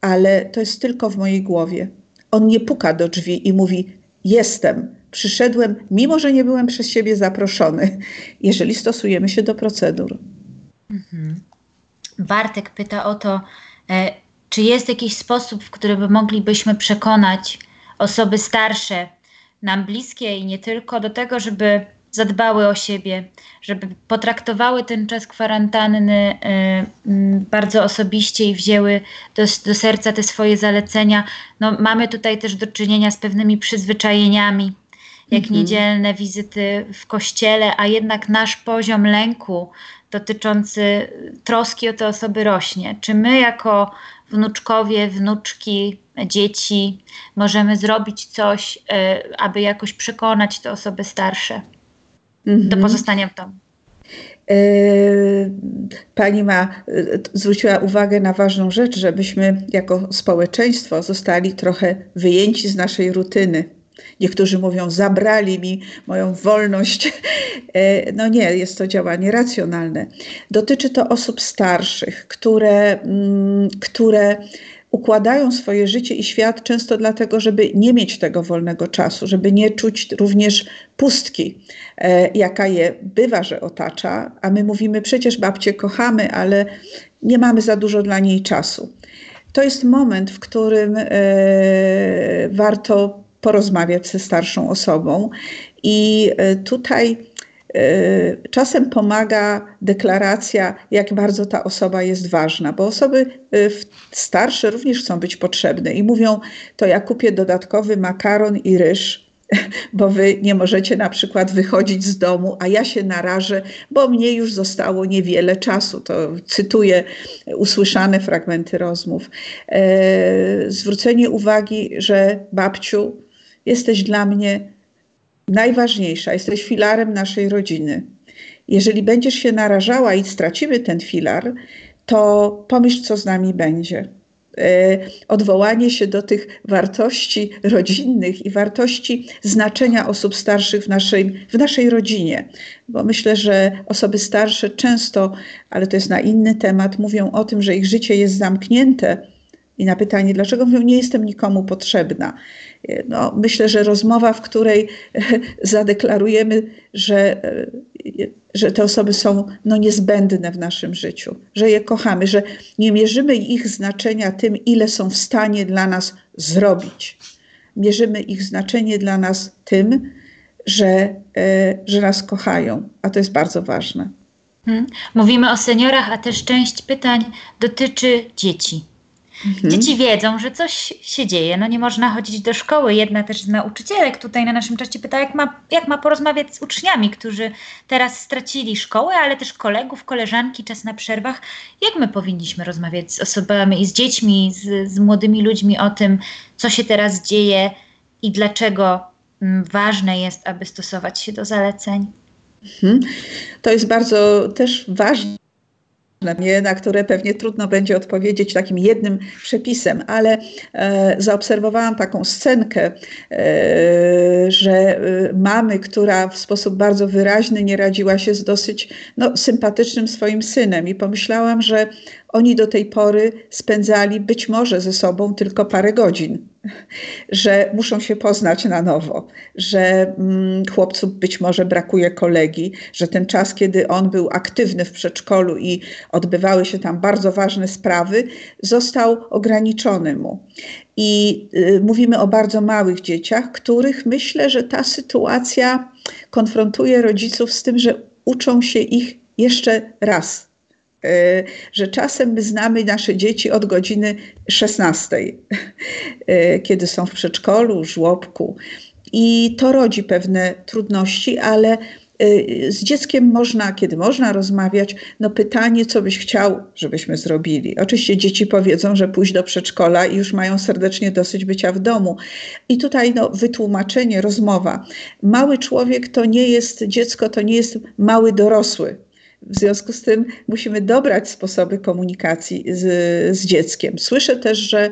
ale to jest tylko w mojej głowie. On nie puka do drzwi i mówi: Jestem, przyszedłem, mimo że nie byłem przez siebie zaproszony, jeżeli stosujemy się do procedur. Mhm. Bartek pyta o to, e, czy jest jakiś sposób, w którym moglibyśmy przekonać osoby starsze, nam bliskie i nie tylko, do tego, żeby zadbały o siebie, żeby potraktowały ten czas kwarantanny y, bardzo osobiście i wzięły do, do serca te swoje zalecenia. No, mamy tutaj też do czynienia z pewnymi przyzwyczajeniami, jak mhm. niedzielne wizyty w kościele, a jednak nasz poziom lęku dotyczący troski o te osoby rośnie. Czy my jako wnuczkowie, wnuczki, dzieci możemy zrobić coś, y, aby jakoś przekonać te osoby starsze? do mhm. pozostania w domu. E, pani ma e, zwróciła uwagę na ważną rzecz, żebyśmy jako społeczeństwo zostali trochę wyjęci z naszej rutyny. Niektórzy mówią, zabrali mi moją wolność. E, no nie, jest to działanie racjonalne. Dotyczy to osób starszych, które, mm, które układają swoje życie i świat często dlatego, żeby nie mieć tego wolnego czasu, żeby nie czuć również pustki, e, jaka je bywa, że otacza, a my mówimy przecież babcię kochamy, ale nie mamy za dużo dla niej czasu. To jest moment, w którym e, warto porozmawiać ze starszą osobą i e, tutaj E, czasem pomaga deklaracja, jak bardzo ta osoba jest ważna, bo osoby e, starsze również chcą być potrzebne i mówią: To ja kupię dodatkowy makaron i ryż, bo wy nie możecie na przykład wychodzić z domu, a ja się narażę, bo mnie już zostało niewiele czasu. To cytuję usłyszane fragmenty rozmów. Zwrócenie uwagi, że babciu, jesteś dla mnie najważniejsza, jesteś filarem naszej rodziny. Jeżeli będziesz się narażała i stracimy ten filar, to pomyśl, co z nami będzie. E, odwołanie się do tych wartości rodzinnych i wartości znaczenia osób starszych w naszej, w naszej rodzinie. Bo myślę, że osoby starsze często, ale to jest na inny temat, mówią o tym, że ich życie jest zamknięte. I na pytanie, dlaczego mówią, nie jestem nikomu potrzebna no, myślę, że rozmowa, w której zadeklarujemy, że, że te osoby są no, niezbędne w naszym życiu, że je kochamy, że nie mierzymy ich znaczenia tym, ile są w stanie dla nas zrobić. Mierzymy ich znaczenie dla nas tym, że, e, że nas kochają, a to jest bardzo ważne. Hmm. Mówimy o seniorach, a też część pytań dotyczy dzieci. Mhm. Dzieci wiedzą, że coś się dzieje. No nie można chodzić do szkoły. Jedna też z nauczycielek tutaj na naszym czacie pyta, jak ma, jak ma porozmawiać z uczniami, którzy teraz stracili szkołę, ale też kolegów, koleżanki, czas na przerwach. Jak my powinniśmy rozmawiać z osobami i z dziećmi, z, z młodymi ludźmi o tym, co się teraz dzieje i dlaczego m, mm, ważne jest, aby stosować się do zaleceń? Mhm. To jest bardzo też ważne na które pewnie trudno będzie odpowiedzieć takim jednym przepisem, ale e, zaobserwowałam taką scenkę, e, że e, mamy, która w sposób bardzo wyraźny nie radziła się z dosyć no, sympatycznym swoim synem i pomyślałam, że oni do tej pory spędzali być może ze sobą tylko parę godzin, że muszą się poznać na nowo, że mm, chłopcu być może brakuje kolegi, że ten czas, kiedy on był aktywny w przedszkolu i odbywały się tam bardzo ważne sprawy, został ograniczony mu. I y, mówimy o bardzo małych dzieciach, których myślę, że ta sytuacja konfrontuje rodziców z tym, że uczą się ich jeszcze raz że czasem my znamy nasze dzieci od godziny 16, kiedy są w przedszkolu, żłobku. I to rodzi pewne trudności, ale Y, z dzieckiem można, kiedy można rozmawiać, no pytanie, co byś chciał, żebyśmy zrobili. Oczywiście dzieci powiedzą, że pójść do przedszkola i już mają serdecznie dosyć bycia w domu. I tutaj no, wytłumaczenie, rozmowa. Mały człowiek to nie jest dziecko, to nie jest mały dorosły. W związku z tym musimy dobrać sposoby komunikacji z, z dzieckiem. Słyszę też, że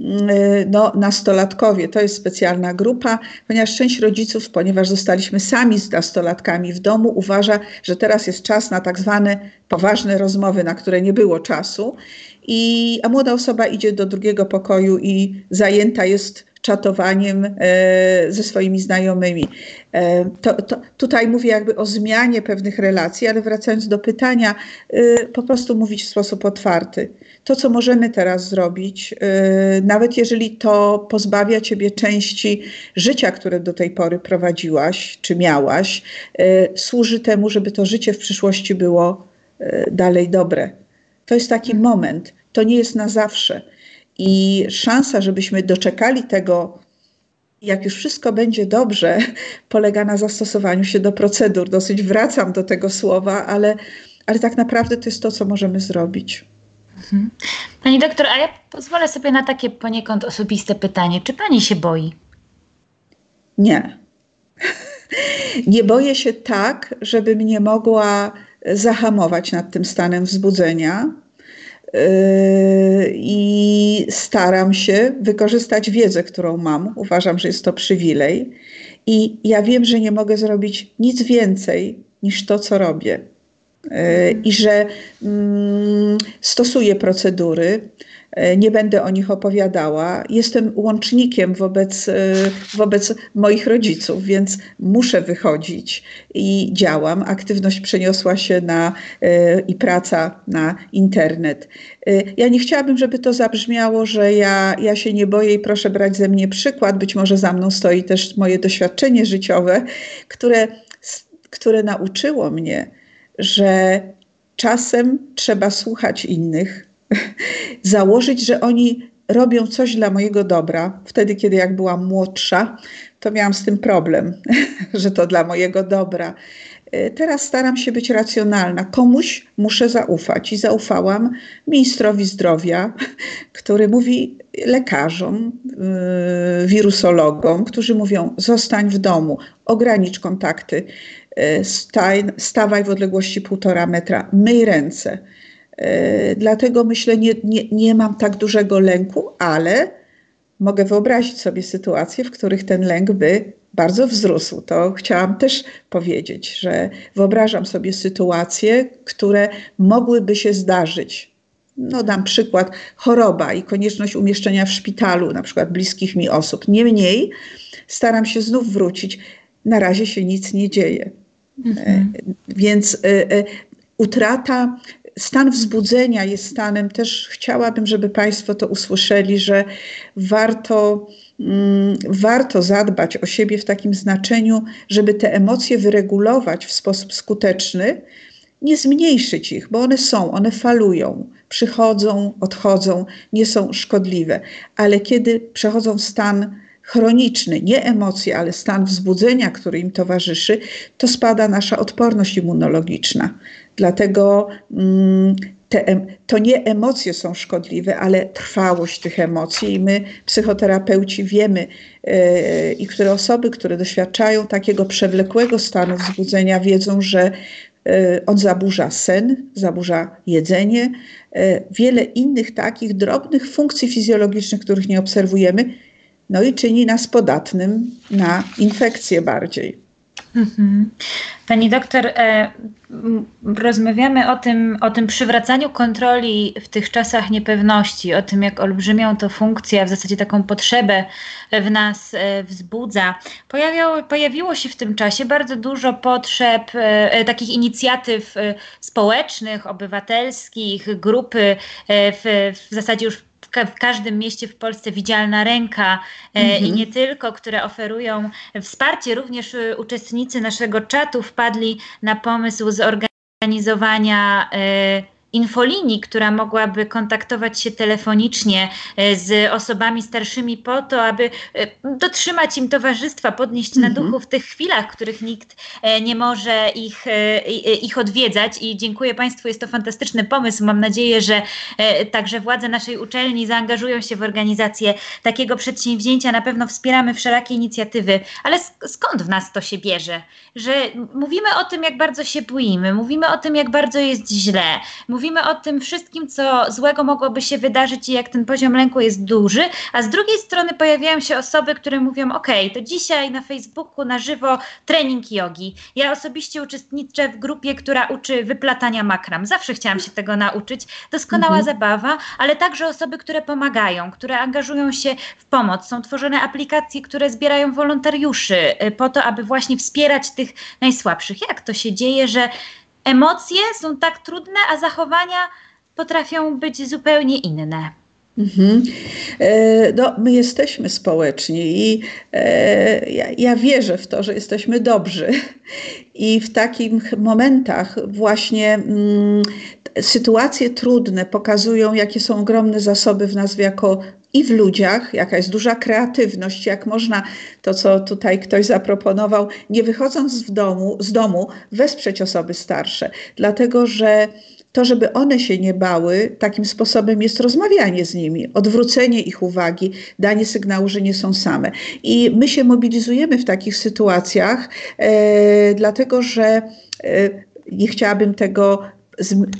mm, no, nastolatkowie to jest specjalna grupa, ponieważ część rodziców, ponieważ zostaliśmy sami z nastolatkami w domu, uważa, że teraz jest czas na tak zwane poważne rozmowy, na które nie było czasu. I, a młoda osoba idzie do drugiego pokoju i zajęta jest czatowaniem e, ze swoimi znajomymi. E, to, to, tutaj mówię jakby o zmianie pewnych relacji, ale wracając do pytania, e, po prostu mówić w sposób otwarty. To, co możemy teraz zrobić, nawet jeżeli to pozbawia ciebie części życia, które do tej pory prowadziłaś czy miałaś, służy temu, żeby to życie w przyszłości było dalej dobre. To jest taki moment, to nie jest na zawsze. I szansa, żebyśmy doczekali tego, jak już wszystko będzie dobrze, polega na zastosowaniu się do procedur. Dosyć wracam do tego słowa, ale, ale tak naprawdę to jest to, co możemy zrobić. Mhm. Pani doktor, a ja pozwolę sobie na takie poniekąd osobiste pytanie. Czy pani się boi? Nie. Nie boję się tak, żebym nie mogła zahamować nad tym stanem wzbudzenia i staram się wykorzystać wiedzę, którą mam. Uważam, że jest to przywilej. I ja wiem, że nie mogę zrobić nic więcej niż to, co robię. Yy, I że mm, stosuję procedury, nie będę o nich opowiadała. Jestem łącznikiem wobec, e, wobec moich rodziców, więc muszę wychodzić i działam. Aktywność przeniosła się na e, i praca na internet. Ja nie chciałabym, żeby to zabrzmiało, że ja, ja się nie boję i proszę brać ze mnie przykład. Być może za mną stoi też moje doświadczenie życiowe, które, które nauczyło mnie, że czasem trzeba słuchać innych, założyć, że oni robią coś dla mojego dobra. Wtedy, kiedy jak byłam młodsza, to miałam z tym problem, że to dla mojego dobra. E, teraz staram się być racjonalna. Komuś muszę zaufać i zaufałam ministrowi zdrowia, który mówi lekarzom, yy, wirusologom, którzy mówią: zostań w domu, ogranicz kontakty, yy, staj, stawaj w odległości półtora metra, myj ręce. E, dlatego myślę, nie, nie, nie mam tak dużego lęku, ale mogę wyobrazić sobie sytuacje, w których ten lęk by bardzo wzrósł. To chciałam też powiedzieć, że wyobrażam sobie sytuacje, które mogłyby się zdarzyć. No, dam przykład, choroba i konieczność umieszczenia w szpitalu, na przykład bliskich mi osób. Niemniej staram się znów wrócić. Na razie się nic nie dzieje. Mhm. E, więc e, utrata stan wzbudzenia jest stanem, też chciałabym, żeby Państwo to usłyszeli, że warto, mm, warto zadbać o siebie w takim znaczeniu, żeby te emocje wyregulować w sposób skuteczny, nie zmniejszyć ich, bo one są, one falują, przychodzą, odchodzą, nie są szkodliwe, ale kiedy przechodzą w stan chroniczny, nie emocje, ale stan wzbudzenia, który im towarzyszy, to spada nasza odporność immunologiczna. Dlatego mm, te, to nie emocje są szkodliwe, ale trwałość tych emocji. I my, psychoterapeuci, wiemy, yy, i które osoby, które doświadczają takiego przewlekłego stanu wzbudzenia, wiedzą, że yy, on zaburza sen, zaburza jedzenie, yy, wiele innych takich drobnych funkcji fizjologicznych, których nie obserwujemy, no i czyni nas podatnym na infekcje bardziej. Mhm. Pani doktor, e, rozmawiamy o tym, o tym przywracaniu kontroli w tych czasach niepewności, o tym, jak olbrzymią to funkcję, w zasadzie taką potrzebę w nas e, wzbudza. Pojawiało, pojawiło się w tym czasie bardzo dużo potrzeb, e, takich inicjatyw społecznych, obywatelskich, grupy w, w zasadzie już w każdym mieście w Polsce widzialna ręka mhm. i nie tylko, które oferują wsparcie. Również e, uczestnicy naszego czatu wpadli na pomysł zorganizowania e, infolinii, która mogłaby kontaktować się telefonicznie e, z osobami starszymi po to, aby e, dotrzymać im towarzystwa, podnieść na Mhm. duchu w tych chwilach, w których nikt e, nie może ich, ich odwiedzać. I dziękuję Państwu, jest to fantastyczny pomysł. Mam nadzieję, że także władze naszej uczelni zaangażują się w organizację takiego przedsięwzięcia. Na pewno wspieramy wszelakie inicjatywy, ale sk- skąd w nas to się bierze? Że mówimy o tym, jak bardzo się boimy, mówimy o tym, jak bardzo jest źle, mówimy o tym wszystkim, co złego mogłoby się wydarzyć i jak ten poziom lęku jest duży, a z drugiej strony pojawiają się osoby, które mówią: OK, to dzisiaj na Facebooku na żywo trening jogi. Ja osobiście uczestniczę w grupie, która uczy wyplatania makram. Zawsze chciałam się tego nauczyć. Doskonała zabawa, ale także osoby, które pomagają, które angażują się w pomoc. Są tworzone aplikacje, które zbierają wolontariuszy y, po to, aby właśnie wspierać tych najsłabszych. Jak to się dzieje, że emocje są tak trudne, a zachowania potrafią być zupełnie inne? Mhm. E, No, my jesteśmy społeczni i e, ja, ja wierzę w to, że jesteśmy dobrzy. I w takich momentach właśnie mm, sytuacje trudne pokazują, jakie są ogromne zasoby w nas jako i w ludziach, jaka jest duża kreatywność, jak można to, co tutaj ktoś zaproponował, nie wychodząc w domu, z domu, wesprzeć osoby starsze. Dlatego, że to, żeby one się nie bały, takim sposobem jest rozmawianie z nimi, odwrócenie ich uwagi, danie sygnału, że nie są same. I my się mobilizujemy w takich sytuacjach, e, dlatego że e, nie chciałabym tego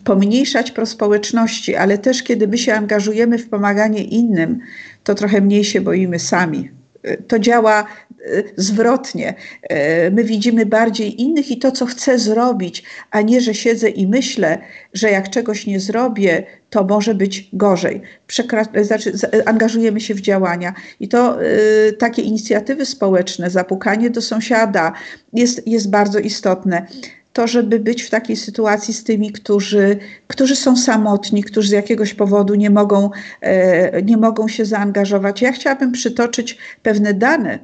pomniejszać prospołeczności, ale też kiedy my się angażujemy w pomaganie innym, to trochę mniej się boimy sami. E, To działa e, zwrotnie. E, My widzimy bardziej innych i to, co chcę zrobić, a nie, że siedzę i myślę, że jak czegoś nie zrobię, to może być gorzej. Przekra- znaczy, angażujemy się w działania i to y, takie inicjatywy społeczne, zapukanie do sąsiada jest, jest bardzo istotne. To, żeby być w takiej sytuacji z tymi, którzy, którzy są samotni, którzy z jakiegoś powodu nie mogą, e, nie mogą się zaangażować. Ja chciałabym przytoczyć pewne dane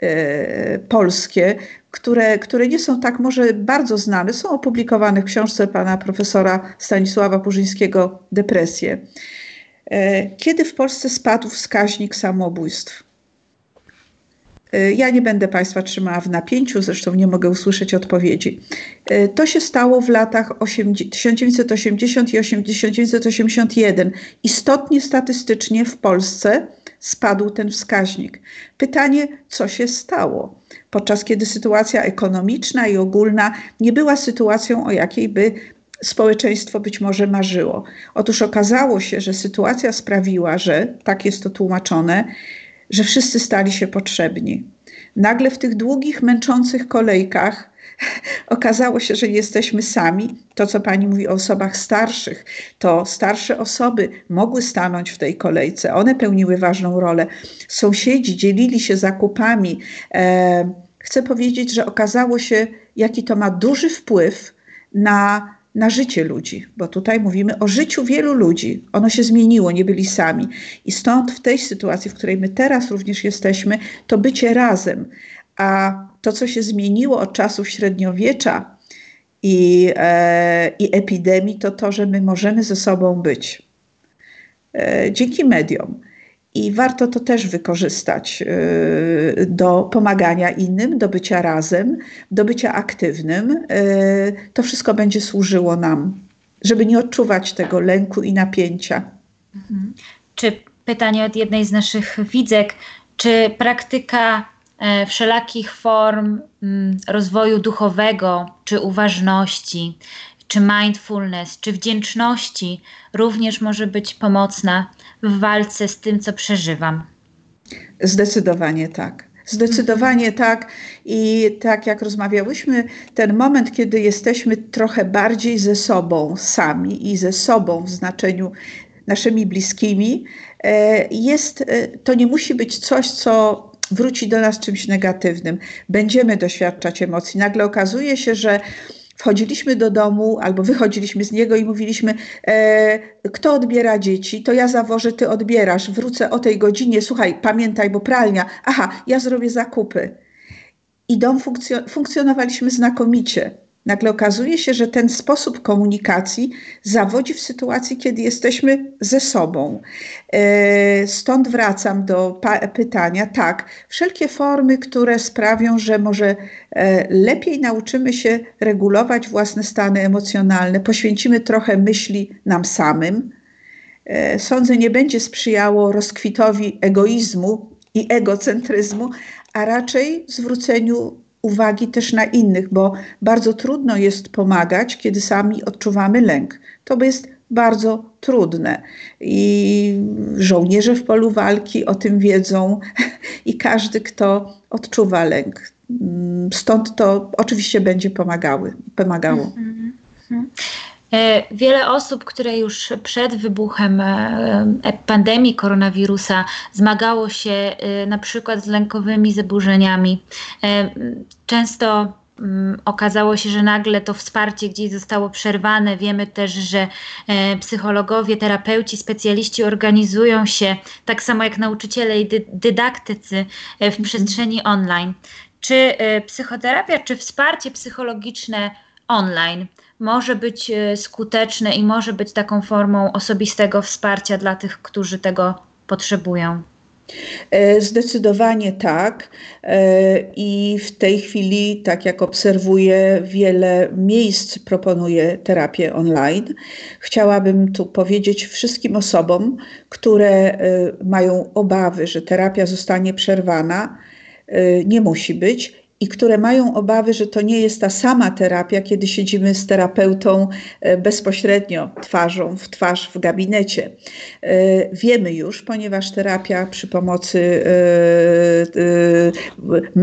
e, polskie, które, które nie są tak może bardzo znane, są opublikowane w książce pana profesora Stanisława Purzyńskiego Depresje. E, Kiedy w Polsce spadł wskaźnik samobójstw? E, Ja nie będę Państwa trzymała w napięciu, zresztą nie mogę usłyszeć odpowiedzi. E, To się stało w latach 80 1980 i 80 1981. Istotnie statystycznie w Polsce spadł ten wskaźnik. Pytanie, co się stało? Podczas kiedy sytuacja ekonomiczna i ogólna nie była sytuacją, o jakiej by społeczeństwo być może marzyło. Otóż okazało się, że sytuacja sprawiła, że, tak jest to tłumaczone, że wszyscy stali się potrzebni. Nagle w tych długich, męczących kolejkach okazało się, że nie jesteśmy sami. To, co pani mówi o osobach starszych, to starsze osoby mogły stanąć w tej kolejce. One pełniły ważną rolę. Sąsiedzi dzielili się zakupami. E, chcę powiedzieć, że okazało się, jaki to ma duży wpływ na, na życie ludzi, bo tutaj mówimy o życiu wielu ludzi. Ono się zmieniło, nie byli sami. I stąd w tej sytuacji, w której my teraz również jesteśmy, to bycie razem. A to, co się zmieniło od czasów średniowiecza i, e, i epidemii, to to, że my możemy ze sobą być. E, dzięki mediom. I warto to też wykorzystać e, do pomagania innym, do bycia razem, do bycia aktywnym. E, To wszystko będzie służyło nam, żeby nie odczuwać tego lęku i napięcia. Czy pytanie od jednej z naszych widzek, czy praktyka e, wszelakich form mm, rozwoju duchowego, czy uważności, czy mindfulness, czy wdzięczności również może być pomocna w walce z tym, co przeżywam? Zdecydowanie tak. Zdecydowanie tak. I tak jak rozmawiałyśmy, ten moment, kiedy jesteśmy trochę bardziej ze sobą sami i ze sobą w znaczeniu naszymi bliskimi, e, jest, e, to nie musi być coś, co wróci do nas czymś negatywnym. Będziemy doświadczać emocji. Nagle okazuje się, że wchodziliśmy do domu albo wychodziliśmy z niego i mówiliśmy, e, kto odbiera dzieci, to ja zawożę, ty odbierasz, wrócę o tej godzinie, słuchaj, pamiętaj, bo pralnia, aha, ja zrobię zakupy. I dom funkcjo- funkcjonowaliśmy znakomicie. Nagle okazuje się, że ten sposób komunikacji zawodzi w sytuacji, kiedy jesteśmy ze sobą. E, stąd wracam do pytania. Tak, wszelkie formy, które sprawią, że może e, lepiej nauczymy się regulować własne stany emocjonalne, poświęcimy trochę myśli nam samym. E, sądzę, nie będzie sprzyjało rozkwitowi egoizmu i egocentryzmu, a raczej zwróceniu uwagi też na innych, bo bardzo trudno jest pomagać, kiedy sami odczuwamy lęk. To jest bardzo trudne. I żołnierze w polu walki o tym wiedzą i każdy, kto odczuwa lęk. Stąd to oczywiście będzie pomagały, pomagało. Mhm, mhm. E, wiele osób, które już przed wybuchem e, e, pandemii koronawirusa zmagało się na przykład z lękowymi zaburzeniami, często okazało się, że nagle to wsparcie gdzieś zostało przerwane. Wiemy też, że psychologowie, terapeuci, specjaliści organizują się tak samo jak nauczyciele i dydaktycy w mhm. przestrzeni online. Czy psychoterapia, czy wsparcie psychologiczne online może być e, skuteczne i może być taką formą osobistego wsparcia dla tych, którzy tego potrzebują. E, zdecydowanie tak. E, I w tej chwili, tak jak obserwuję, wiele miejsc proponuje terapię online. Chciałabym tu powiedzieć wszystkim osobom, które mają obawy, że terapia zostanie przerwana, nie musi być i które mają obawy, że to nie jest ta sama terapia, kiedy siedzimy z terapeutą e, bezpośrednio twarzą w twarz w gabinecie. E, wiemy już, ponieważ terapia przy pomocy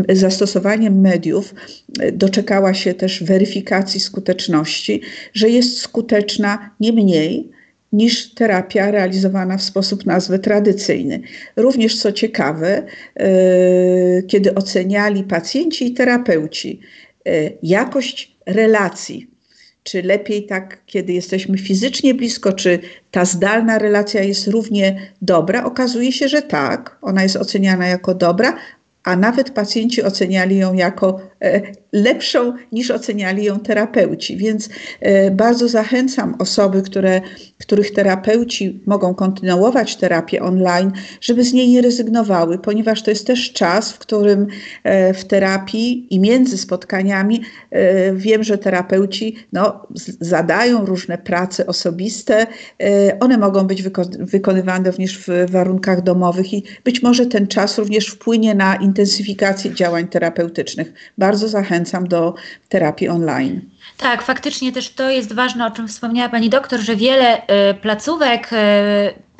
e, zastosowaniem mediów doczekała się też weryfikacji skuteczności, że jest skuteczna nie mniej niż terapia realizowana w sposób nazwy tradycyjny. Również co ciekawe, e, kiedy oceniali pacjenci i terapeuci e, jakość relacji, czy lepiej tak, kiedy jesteśmy fizycznie blisko, czy ta zdalna relacja jest równie dobra, okazuje się, że tak, ona jest oceniana jako dobra, a nawet pacjenci oceniali ją jako e, lepszą niż oceniali ją terapeuci. Więc bardzo zachęcam osoby, które, których terapeuci mogą kontynuować terapię online, żeby z niej nie rezygnowały, ponieważ to jest też czas, w którym e, w terapii i między spotkaniami wiem, że terapeuci no, zadają różne prace osobiste. One mogą być wyko- wykonywane również w warunkach domowych i być może ten czas również wpłynie na intensyfikację działań terapeutycznych. Bardzo zachęcam do terapii online. Tak, faktycznie też to jest ważne, o czym wspomniała pani doktor, że wiele placówek y,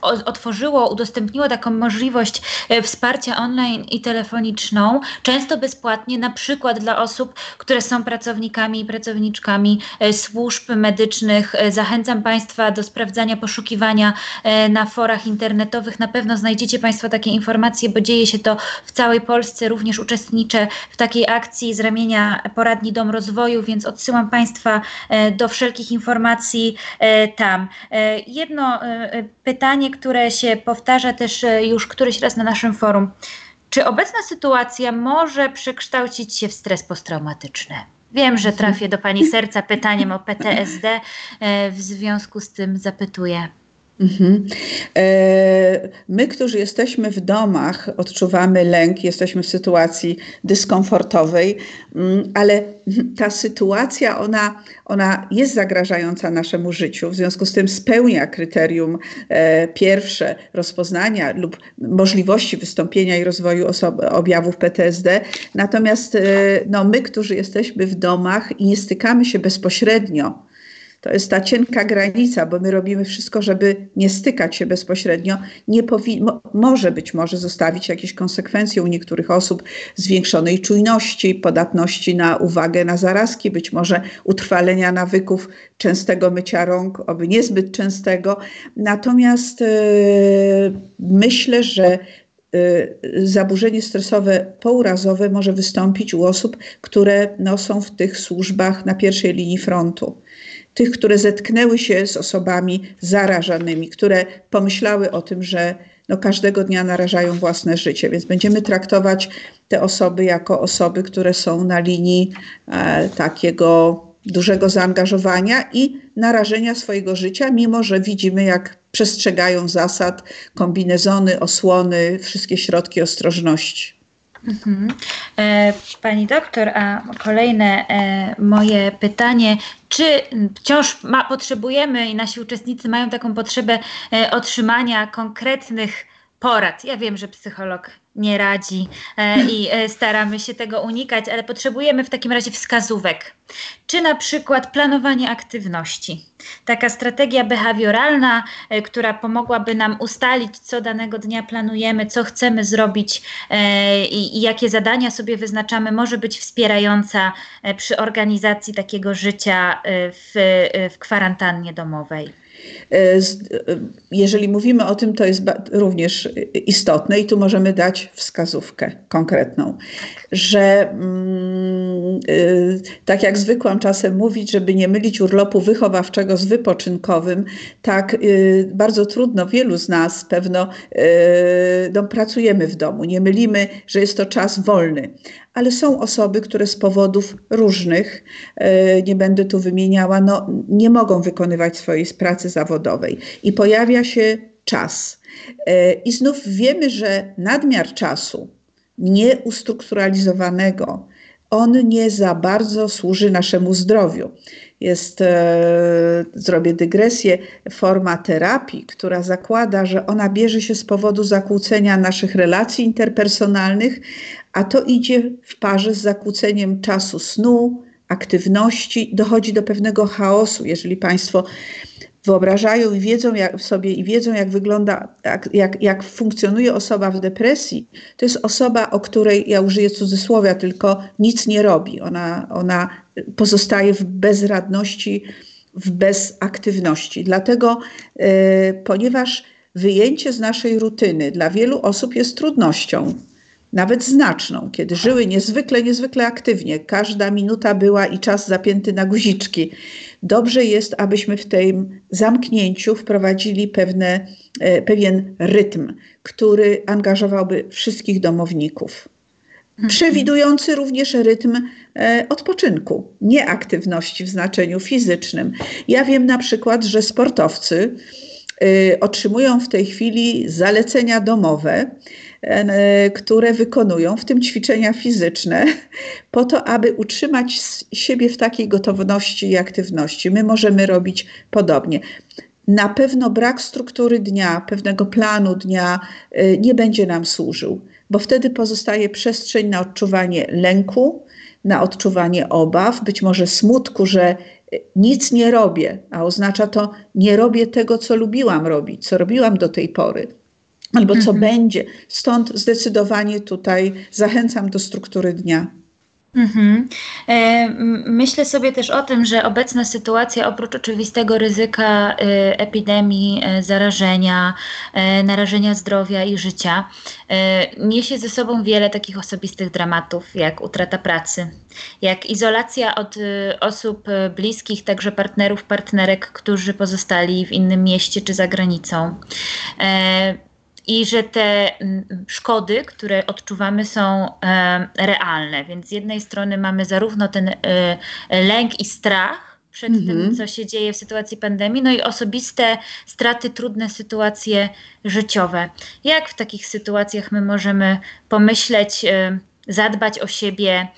otworzyło, udostępniło taką możliwość e, wsparcia online i telefoniczną, często bezpłatnie, na przykład dla osób, które są pracownikami i pracowniczkami e, służb medycznych. E, zachęcam Państwa do sprawdzania, poszukiwania na forach internetowych. Na pewno znajdziecie Państwo takie informacje, bo dzieje się to w całej Polsce. Również uczestniczę w takiej akcji z ramienia Poradni Dom Rozwoju, więc odsyłam Państwa do wszelkich informacji tam. Jedno pytanie, które się powtarza też e, już któryś raz na naszym forum. Czy obecna sytuacja może przekształcić się w stres posttraumatyczny? Wiem, że trafię do Pani serca pytaniem o PTSD, e, w związku z tym zapytuję. Mhm. E, my, którzy jesteśmy w domach, odczuwamy lęk, jesteśmy w sytuacji dyskomfortowej, mm, ale ta sytuacja, ona, ona jest zagrażająca naszemu życiu, w związku z tym spełnia kryterium e, pierwsze rozpoznania lub możliwości wystąpienia i rozwoju osoby, objawów PTSD. Natomiast e, no, my, którzy jesteśmy w domach i nie stykamy się bezpośrednio to jest ta cienka granica, bo my robimy wszystko, żeby nie stykać się bezpośrednio. Nie mo może być może zostawić jakieś konsekwencje u niektórych osób zwiększonej czujności, podatności na uwagę na zarazki, być może utrwalenia nawyków częstego mycia rąk, oby niezbyt częstego. Natomiast yy, myślę, że e, zaburzenie stresowe pourazowe może wystąpić u osób, które no, są w tych służbach na pierwszej linii frontu tych, które zetknęły się z osobami zarażonymi, które pomyślały o tym, że no, każdego dnia narażają własne życie. Więc będziemy traktować te osoby jako osoby, które są na linii e, takiego dużego zaangażowania i narażenia swojego życia, mimo że widzimy, jak przestrzegają zasad kombinezony, osłony, wszystkie środki ostrożności. Mhm. E, pani doktor, a kolejne e, moje pytanie, czy wciąż ma, potrzebujemy i nasi uczestnicy mają taką potrzebę e, otrzymania konkretnych porad? Ja wiem, że psycholog nie radzi e, i e, staramy się tego unikać, ale potrzebujemy w takim razie wskazówek. Czy na przykład planowanie aktywności, taka strategia behawioralna, e, która pomogłaby nam ustalić, co danego dnia planujemy, co chcemy zrobić i, jakie zadania sobie wyznaczamy, może być wspierająca przy organizacji takiego życia w, w kwarantannie domowej. E, e, jeżeli mówimy o tym, to jest również istotne i tu możemy dać wskazówkę konkretną, że mm, e, tak jak zwykłam czasem mówić, żeby nie mylić urlopu wychowawczego z wypoczynkowym, tak bardzo trudno wielu z nas pewno no, pracujemy w domu, nie mylimy, że jest to czas wolny, ale są osoby, które z powodów różnych, nie będę tu wymieniała, no, nie mogą wykonywać swojej pracy zawodowej. I pojawia się czas. I znów wiemy, że nadmiar czasu nieustrukturalizowanego, on nie za bardzo służy naszemu zdrowiu. Jest, e, zrobię dygresję, forma terapii, która zakłada, że ona bierze się z powodu zakłócenia naszych relacji interpersonalnych, a to idzie w parze z zakłóceniem czasu snu, aktywności, dochodzi do pewnego chaosu. Jeżeli Państwo wyobrażają i wiedzą jak, sobie i wiedzą, jak wygląda, jak, jak, jak funkcjonuje osoba w depresji, to jest osoba, o której ja użyję cudzysłowia, tylko nic nie robi. Ona, ona pozostaje w bezradności, w bezaktywności. Dlatego, e, ponieważ wyjęcie z naszej rutyny dla wielu osób jest trudnością, nawet znaczną, kiedy żyły niezwykle, niezwykle aktywnie. Każda minuta była i czas zapięty na guziczki. Dobrze jest, abyśmy w tym zamknięciu wprowadzili pewne, e, pewien rytm, który angażowałby wszystkich domowników. Mhm. Przewidujący również rytm e, odpoczynku, nie aktywności w znaczeniu fizycznym. Ja wiem na przykład, że sportowcy e, otrzymują w tej chwili zalecenia domowe, które wykonują, w tym ćwiczenia fizyczne, po to, aby utrzymać siebie w takiej gotowości i aktywności. My możemy robić podobnie. Na pewno brak struktury dnia, pewnego planu dnia e, nie będzie nam służył, bo wtedy pozostaje przestrzeń na odczuwanie lęku, na odczuwanie obaw, być może smutku, że e, nic nie robię, a oznacza to nie robię tego, co lubiłam robić, co robiłam do tej pory albo co mhm. będzie. Stąd zdecydowanie tutaj zachęcam do struktury dnia. Mhm. E, myślę sobie też o tym, że obecna sytuacja, oprócz oczywistego ryzyka e, epidemii, e, zarażenia, narażenia zdrowia i życia, niesie ze sobą wiele takich osobistych dramatów, jak utrata pracy, jak izolacja od osób bliskich, także partnerów, partnerek, którzy pozostali w innym mieście czy za granicą i że te mm, szkody, które odczuwamy, są e, realne. Więc z jednej strony mamy zarówno ten e, lęk i strach przed tym, mhm. co się dzieje w sytuacji pandemii, no i osobiste straty, trudne sytuacje życiowe. Jak w takich sytuacjach my możemy pomyśleć, e, zadbać o siebie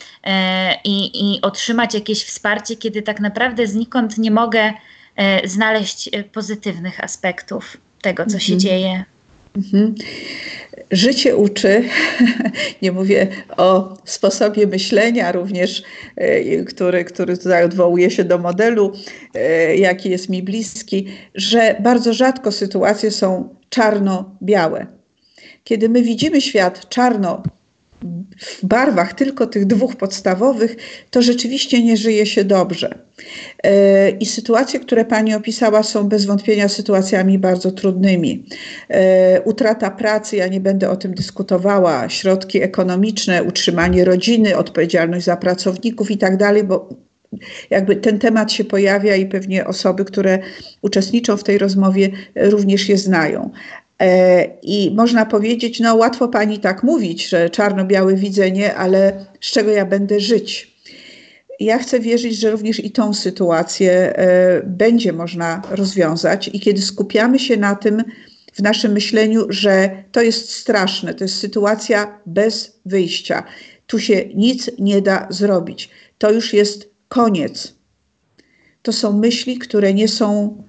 i, i otrzymać jakieś wsparcie, kiedy tak naprawdę znikąd nie mogę znaleźć pozytywnych aspektów tego, co się mhm. dzieje? Mhm. Życie uczy, nie mówię o sposobie myślenia również, e, który, który tutaj odwołuje się do modelu, e, jaki jest mi bliski, że bardzo rzadko sytuacje są czarno-białe. Kiedy my widzimy świat czarno w barwach tylko tych dwóch podstawowych, to rzeczywiście nie żyje się dobrze. E, I sytuacje, które Pani opisała, są bez wątpienia sytuacjami bardzo trudnymi. E, utrata pracy, ja nie będę o tym dyskutowała, środki ekonomiczne, utrzymanie rodziny, odpowiedzialność za pracowników i tak dalej, bo jakby ten temat się pojawia i pewnie osoby, które uczestniczą w tej rozmowie, również je znają. E, I można powiedzieć, no łatwo pani tak mówić, że czarno-białe widzenie, ale z czego ja będę żyć? ja chcę wierzyć, że również i tą sytuację e, będzie można rozwiązać i kiedy skupiamy się na tym w naszym myśleniu, że to jest straszne, to jest sytuacja bez wyjścia, tu się nic nie da zrobić, to już jest koniec. To są myśli, które nie są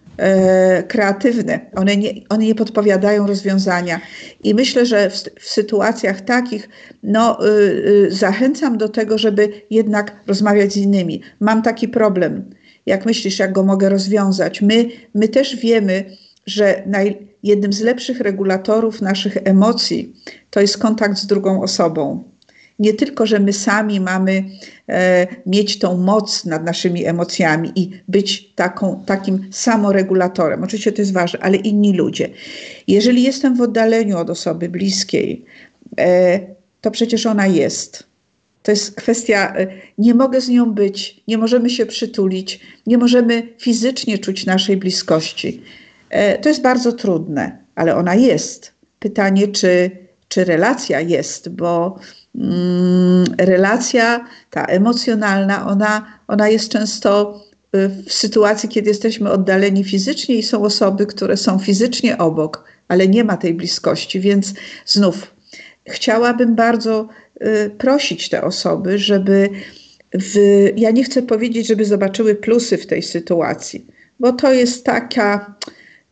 kreatywne, one nie, one nie podpowiadają rozwiązania. I myślę, że w, w sytuacjach takich no, y, y, zachęcam do tego, żeby jednak rozmawiać z innymi. Mam taki problem. Jak myślisz, jak go mogę rozwiązać? My, my też wiemy, że naj, jednym z lepszych regulatorów naszych emocji to jest kontakt z drugą osobą nie tylko, że my sami mamy e, mieć tą moc nad naszymi emocjami i być taką, takim samoregulatorem. Oczywiście to jest ważne, ale inni ludzie. Jeżeli jestem w oddaleniu od osoby bliskiej, e, to przecież ona jest. To jest kwestia, e, nie mogę z nią być, nie możemy się przytulić, nie możemy fizycznie czuć naszej bliskości. E, to jest bardzo trudne, ale ona jest. Pytanie, czy, czy relacja jest, bo relacja, ta emocjonalna, ona, ona jest często y, w sytuacji, kiedy jesteśmy oddaleni fizycznie i są osoby, które są fizycznie obok, ale nie ma tej bliskości, więc znów chciałabym bardzo y, prosić te osoby, żeby w, ja nie chcę powiedzieć, żeby zobaczyły plusy w tej sytuacji, bo to jest taka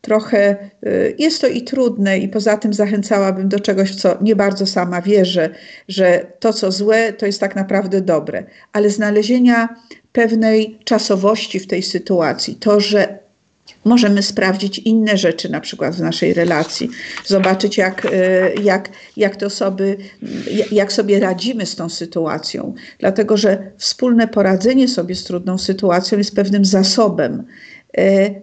trochę y, jest to i trudne, i poza tym zachęcałabym do czegoś, w co nie bardzo sama wierzę, że to, co złe, to jest tak naprawdę dobre, ale znalezienia pewnej czasowości w tej sytuacji, to, że możemy sprawdzić inne rzeczy, na przykład w naszej relacji, zobaczyć, jak, y, jak, jak te osoby, jak sobie radzimy z tą sytuacją, dlatego że wspólne poradzenie sobie z trudną sytuacją jest pewnym zasobem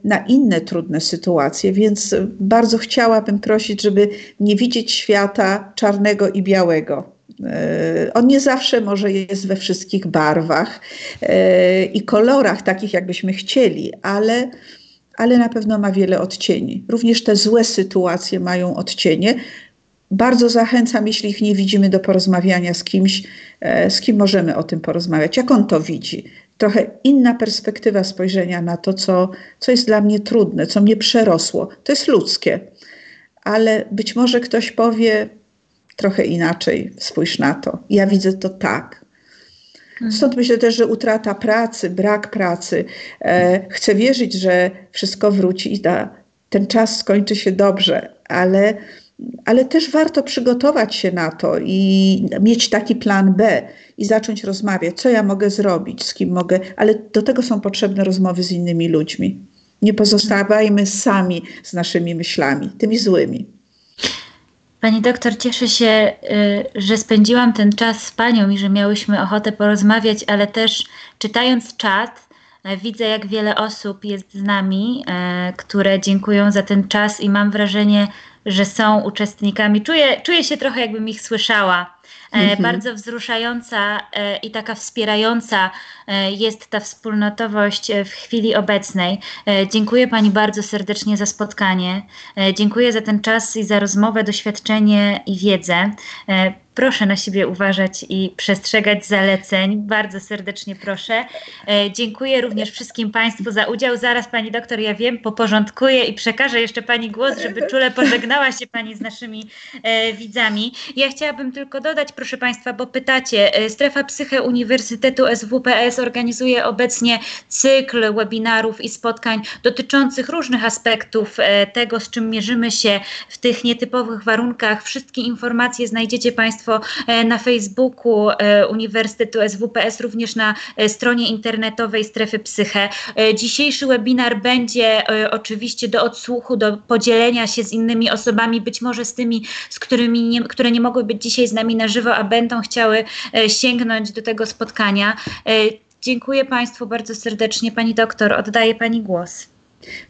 na inne trudne sytuacje, więc bardzo chciałabym prosić, żeby nie widzieć świata czarnego i białego. E, on nie zawsze może jest we wszystkich barwach e, i kolorach, takich jakbyśmy chcieli, ale, ale na pewno ma wiele odcieni. Również te złe sytuacje mają odcienie. Bardzo zachęcam, jeśli ich nie widzimy, do porozmawiania z kimś, z kim możemy o tym porozmawiać, jak on to widzi, trochę inna perspektywa spojrzenia na to, co, co jest dla mnie trudne, co mnie przerosło. To jest ludzkie, ale być może ktoś powie trochę inaczej, spójrz na to. Ja widzę to tak. Mhm. Stąd myślę też, że utrata pracy, brak pracy. E, chcę wierzyć, że wszystko wróci i da, ten czas skończy się dobrze, ale ale też warto przygotować się na to i mieć taki plan B i zacząć rozmawiać, co ja mogę zrobić, z kim mogę, ale do tego są potrzebne rozmowy z innymi ludźmi. Nie pozostawajmy sami z naszymi myślami, tymi złymi. Pani doktor, cieszę się, y, że spędziłam ten czas z panią i że miałyśmy ochotę porozmawiać, ale też czytając czat, y, widzę, jak wiele osób jest z nami, y, które dziękują za ten czas i mam wrażenie, że są uczestnikami. Czuję, czuję się trochę, jakbym ich słyszała. E, mhm. Bardzo wzruszająca e, i taka wspierająca e, jest ta wspólnotowość w chwili obecnej. Dziękuję Pani bardzo serdecznie za spotkanie. Dziękuję za ten czas i za rozmowę, doświadczenie i wiedzę. Proszę na siebie uważać i przestrzegać zaleceń. Bardzo serdecznie proszę. Dziękuję również wszystkim Państwu za udział. Zaraz Pani doktor, ja wiem, poporządkuję i przekażę jeszcze Pani głos, żeby czule pożegnała się Pani z naszymi widzami. Ja chciałabym tylko dodać, proszę Państwa, bo pytacie, e, Strefa Psyche Uniwersytetu SWPS organizuje obecnie cykl webinarów i spotkań dotyczących różnych aspektów e, tego, z czym mierzymy się w tych nietypowych warunkach. Wszystkie informacje znajdziecie Państwo e, na Facebooku Uniwersytetu SWPS, również na stronie internetowej Strefy Psyche. Dzisiejszy webinar będzie oczywiście do odsłuchu, do podzielenia się z innymi osobami, być może z tymi, z którymi nie, które nie mogły być dzisiaj z nami na żywo, a będą chciały sięgnąć do tego spotkania. Dziękuję Państwu bardzo serdecznie. Pani doktor, oddaję Pani głos.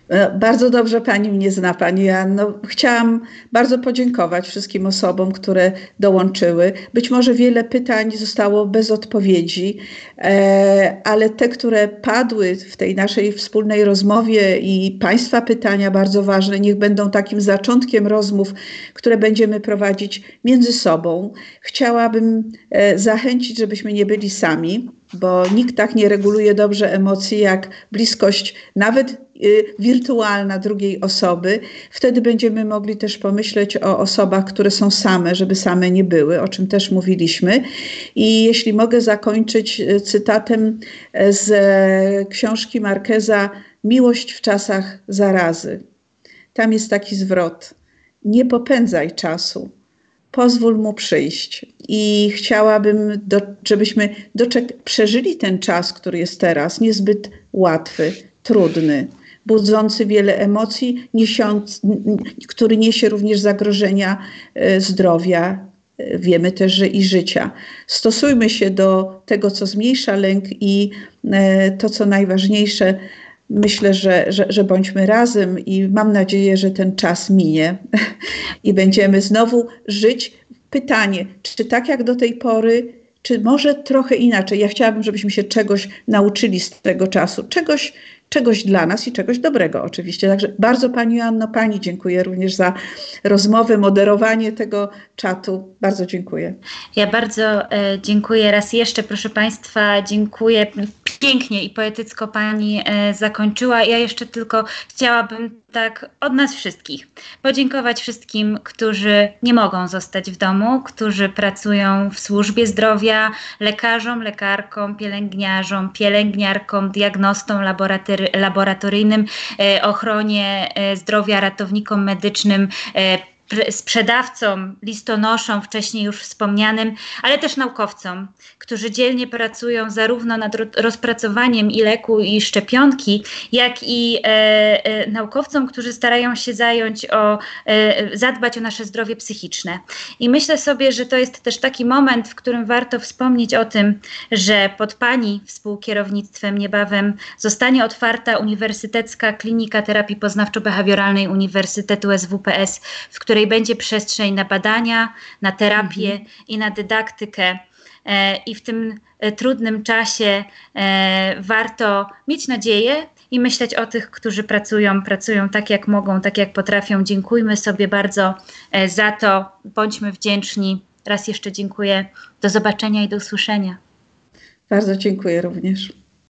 E, bardzo dobrze pani mnie zna, pani Janno. Chciałam bardzo podziękować wszystkim osobom, które dołączyły. Być może wiele pytań zostało bez odpowiedzi, e, ale te, które padły w tej naszej wspólnej rozmowie i państwa pytania bardzo ważne, niech będą takim zaczątkiem rozmów, które będziemy prowadzić między sobą. Chciałabym e, zachęcić, żebyśmy nie byli sami bo nikt tak nie reguluje dobrze emocji jak bliskość, nawet wirtualna drugiej osoby. Wtedy będziemy mogli też pomyśleć o osobach, które są same, żeby same nie były, o czym też mówiliśmy. I jeśli mogę zakończyć y, cytatem e, z książki Markeza Miłość w czasach zarazy. Tam jest taki zwrot: Nie popędzaj czasu pozwól mu przyjść. I chciałabym, do, żebyśmy przeżyli ten czas, który jest teraz, niezbyt łatwy, trudny, budzący wiele emocji, niesiąc, który niesie również zagrożenia e, zdrowia. E, wiemy też, że i życia. Stosujmy się do tego, co zmniejsza lęk i e, to, co najważniejsze, myślę, że, że, że bądźmy razem i mam nadzieję, że ten czas minie i będziemy znowu żyć. Pytanie, czy tak jak do tej pory, czy może trochę inaczej? Ja chciałabym, żebyśmy się czegoś nauczyli z tego czasu, czegoś, czegoś dla nas i czegoś dobrego oczywiście. Także bardzo Pani Anno, Pani dziękuję również za rozmowę, moderowanie tego czatu. Bardzo dziękuję. Ja bardzo e, dziękuję raz jeszcze, proszę Państwa, dziękuję. Pięknie i poetycko Pani e, zakończyła. Ja jeszcze tylko chciałabym tak od nas wszystkich podziękować wszystkim, którzy nie mogą zostać w domu, którzy pracują w służbie zdrowia, lekarzom, lekarkom, pielęgniarzom, pielęgniarkom, diagnostom laboratoryjnym, e, ochronie e, zdrowia, ratownikom medycznym, e, sprzedawcom, listonoszom, wcześniej już wspomnianym, ale też naukowcom, którzy dzielnie pracują zarówno nad rozpracowaniem i leku, i szczepionki, jak i e, e, naukowcom, którzy starają się zająć o, e, zadbać o nasze zdrowie psychiczne. I myślę sobie, że to jest też taki moment, w którym warto wspomnieć o tym, że pod Pani współkierownictwem niebawem zostanie otwarta Uniwersytecka Klinika Terapii Poznawczo-Behawioralnej Uniwersytetu SWPS, w której której będzie przestrzeń na badania, na terapię mhm. i na dydaktykę. E, I w tym e, trudnym czasie e, warto mieć nadzieję i myśleć o tych, którzy pracują, pracują tak jak mogą, tak jak potrafią. Dziękujmy sobie bardzo za to, bądźmy wdzięczni. Raz jeszcze dziękuję. Do zobaczenia i do usłyszenia. Bardzo dziękuję również.